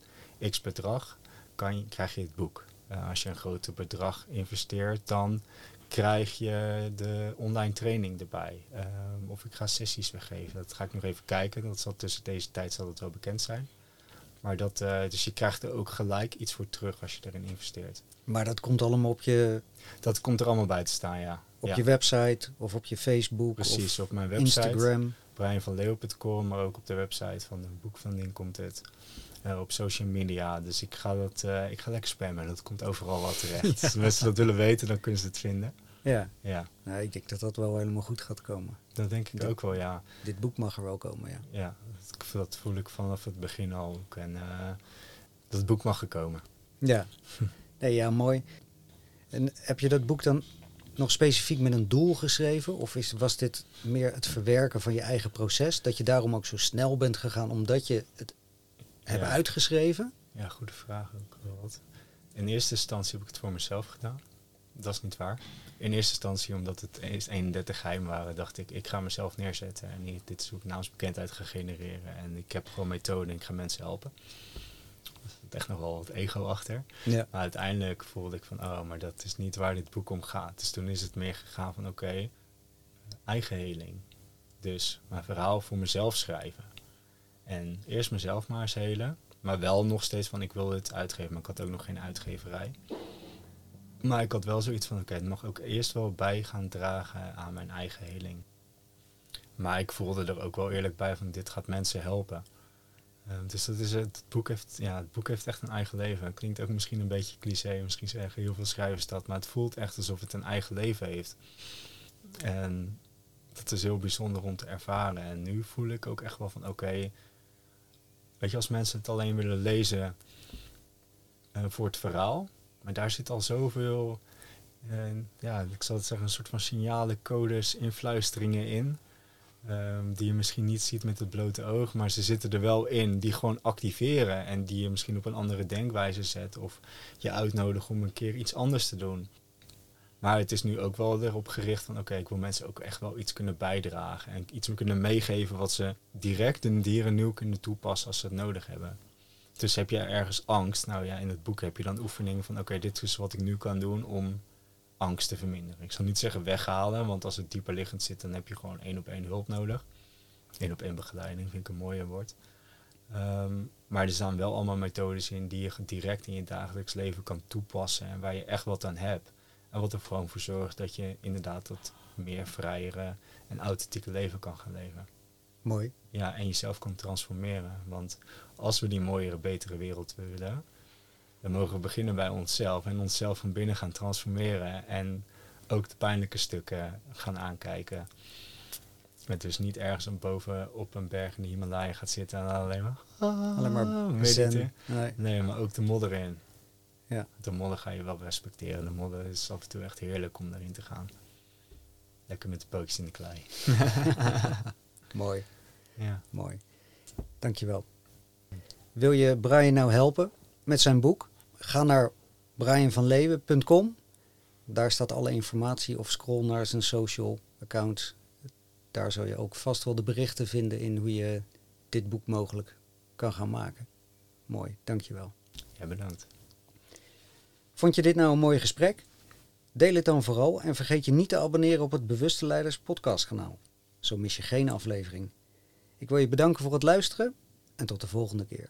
x bedrag kan je, krijg je het boek. Uh, als je een groter bedrag investeert, dan krijg je de online training erbij. Uh, of ik ga sessies weggeven. Dat ga ik nog even kijken. Dat zal tussen deze tijd zal het wel bekend zijn. Maar dat, uh, dus je krijgt er ook gelijk iets voor terug als je erin investeert. Maar dat komt allemaal op je, Dat komt er allemaal bij te staan, ja. op ja. je website of op je Facebook Precies, of op mijn website. Instagram. brianvanleeuw.com, maar ook op de website van de boekvanding komt het. Uh, op social media. Dus ik ga, dat, uh, ik ga lekker spammen. Dat komt overal wel terecht. ja. Als mensen dat willen weten, dan kunnen ze het vinden. Ja. ja. Nou, ik denk dat dat wel helemaal goed gaat komen. Dat denk ik ook wel, ja. Dit boek mag er wel komen, ja. Ja, dat, dat voel ik vanaf het begin al ook. En uh, dat boek mag er komen. Ja. Nee, ja, mooi. En heb je dat boek dan nog specifiek met een doel geschreven? Of is, was dit meer het verwerken van je eigen proces? Dat je daarom ook zo snel bent gegaan omdat je het hebt uitgeschreven? Ja, goede vraag ook wel wat. In eerste instantie heb ik het voor mezelf gedaan. Dat is niet waar. In eerste instantie, omdat het eerst 31 geheim waren, dacht ik, ik ga mezelf neerzetten. En niet, dit is hoe ik naamsbekendheid ga genereren. En ik heb gewoon methoden en ik ga mensen helpen. Er zit echt nog wel wat ego achter. Ja. Maar uiteindelijk voelde ik van, oh, maar dat is niet waar dit boek om gaat. Dus toen is het meer gegaan van, oké, okay, eigen heling. Dus mijn verhaal voor mezelf schrijven. En eerst mezelf maar eens helen. Maar wel nog steeds van ik wil dit uitgeven. Maar ik had ook nog geen uitgeverij. Maar ik had wel zoiets van oké, het mag ook eerst wel bij gaan dragen aan mijn eigen heling. Maar ik voelde er ook wel eerlijk bij van dit gaat mensen helpen. Ehm, dus dat is het, het, boek heeft, ja, het boek heeft echt een eigen leven. Het klinkt ook misschien een beetje cliché, misschien zeggen heel veel schrijvers dat, maar het voelt echt alsof het een eigen leven heeft. En dat is heel bijzonder om te ervaren. En nu voel ik ook echt wel van oké, weet je, als mensen het alleen willen lezen uh, voor het verhaal, maar daar zit al zoveel, uh, ja, ik zal het zeggen, een soort van signalen, codes, influisteringen in. Um, die je misschien niet ziet met het blote oog, maar ze zitten er wel in, die gewoon activeren en die je misschien op een andere denkwijze zet of je uitnodigen om een keer iets anders te doen. Maar het is nu ook wel erop gericht van oké, ik wil mensen ook echt wel iets kunnen bijdragen en iets kunnen meegeven wat ze direct in dieren nieuw kunnen toepassen als ze het nodig hebben. Dus heb je ergens angst, nou ja, in het boek heb je dan oefeningen van oké, dit is wat ik nu kan doen om angst te verminderen. Ik zal niet zeggen weghalen, want als het dieper liggend zit, dan heb je gewoon één op één hulp nodig. Eén op één begeleiding vind ik een mooier woord. Um, maar er staan wel allemaal methodes in die je direct in je dagelijks leven kan toepassen en waar je echt wat aan hebt. En wat er gewoon voor zorgt dat je inderdaad dat meer vrijere en authentieke leven kan gaan leven. Mooi. Ja, en jezelf kan transformeren. Want als we die mooiere, betere wereld willen, dan mogen we beginnen bij onszelf en onszelf van binnen gaan transformeren en ook de pijnlijke stukken gaan aankijken. Met dus niet ergens boven op een berg in de Himalaya gaat zitten en alleen maar, ah, alleen maar mediteren. Nee. nee, maar ook de modder in. Ja. De modder ga je wel respecteren. De modder is af en toe echt heerlijk om daarin te gaan. Lekker met de pootjes in de klei. Mooi. Ja. Mooi. Dankjewel. Wil je Brian nou helpen met zijn boek? Ga naar brianvanleeuwen.com. Daar staat alle informatie of scroll naar zijn social accounts. Daar zul je ook vast wel de berichten vinden in hoe je dit boek mogelijk kan gaan maken. Mooi, dankjewel. Ja, bedankt. Vond je dit nou een mooi gesprek? Deel het dan vooral en vergeet je niet te abonneren op het Bewuste Leiders podcastkanaal. Zo mis je geen aflevering. Ik wil je bedanken voor het luisteren en tot de volgende keer.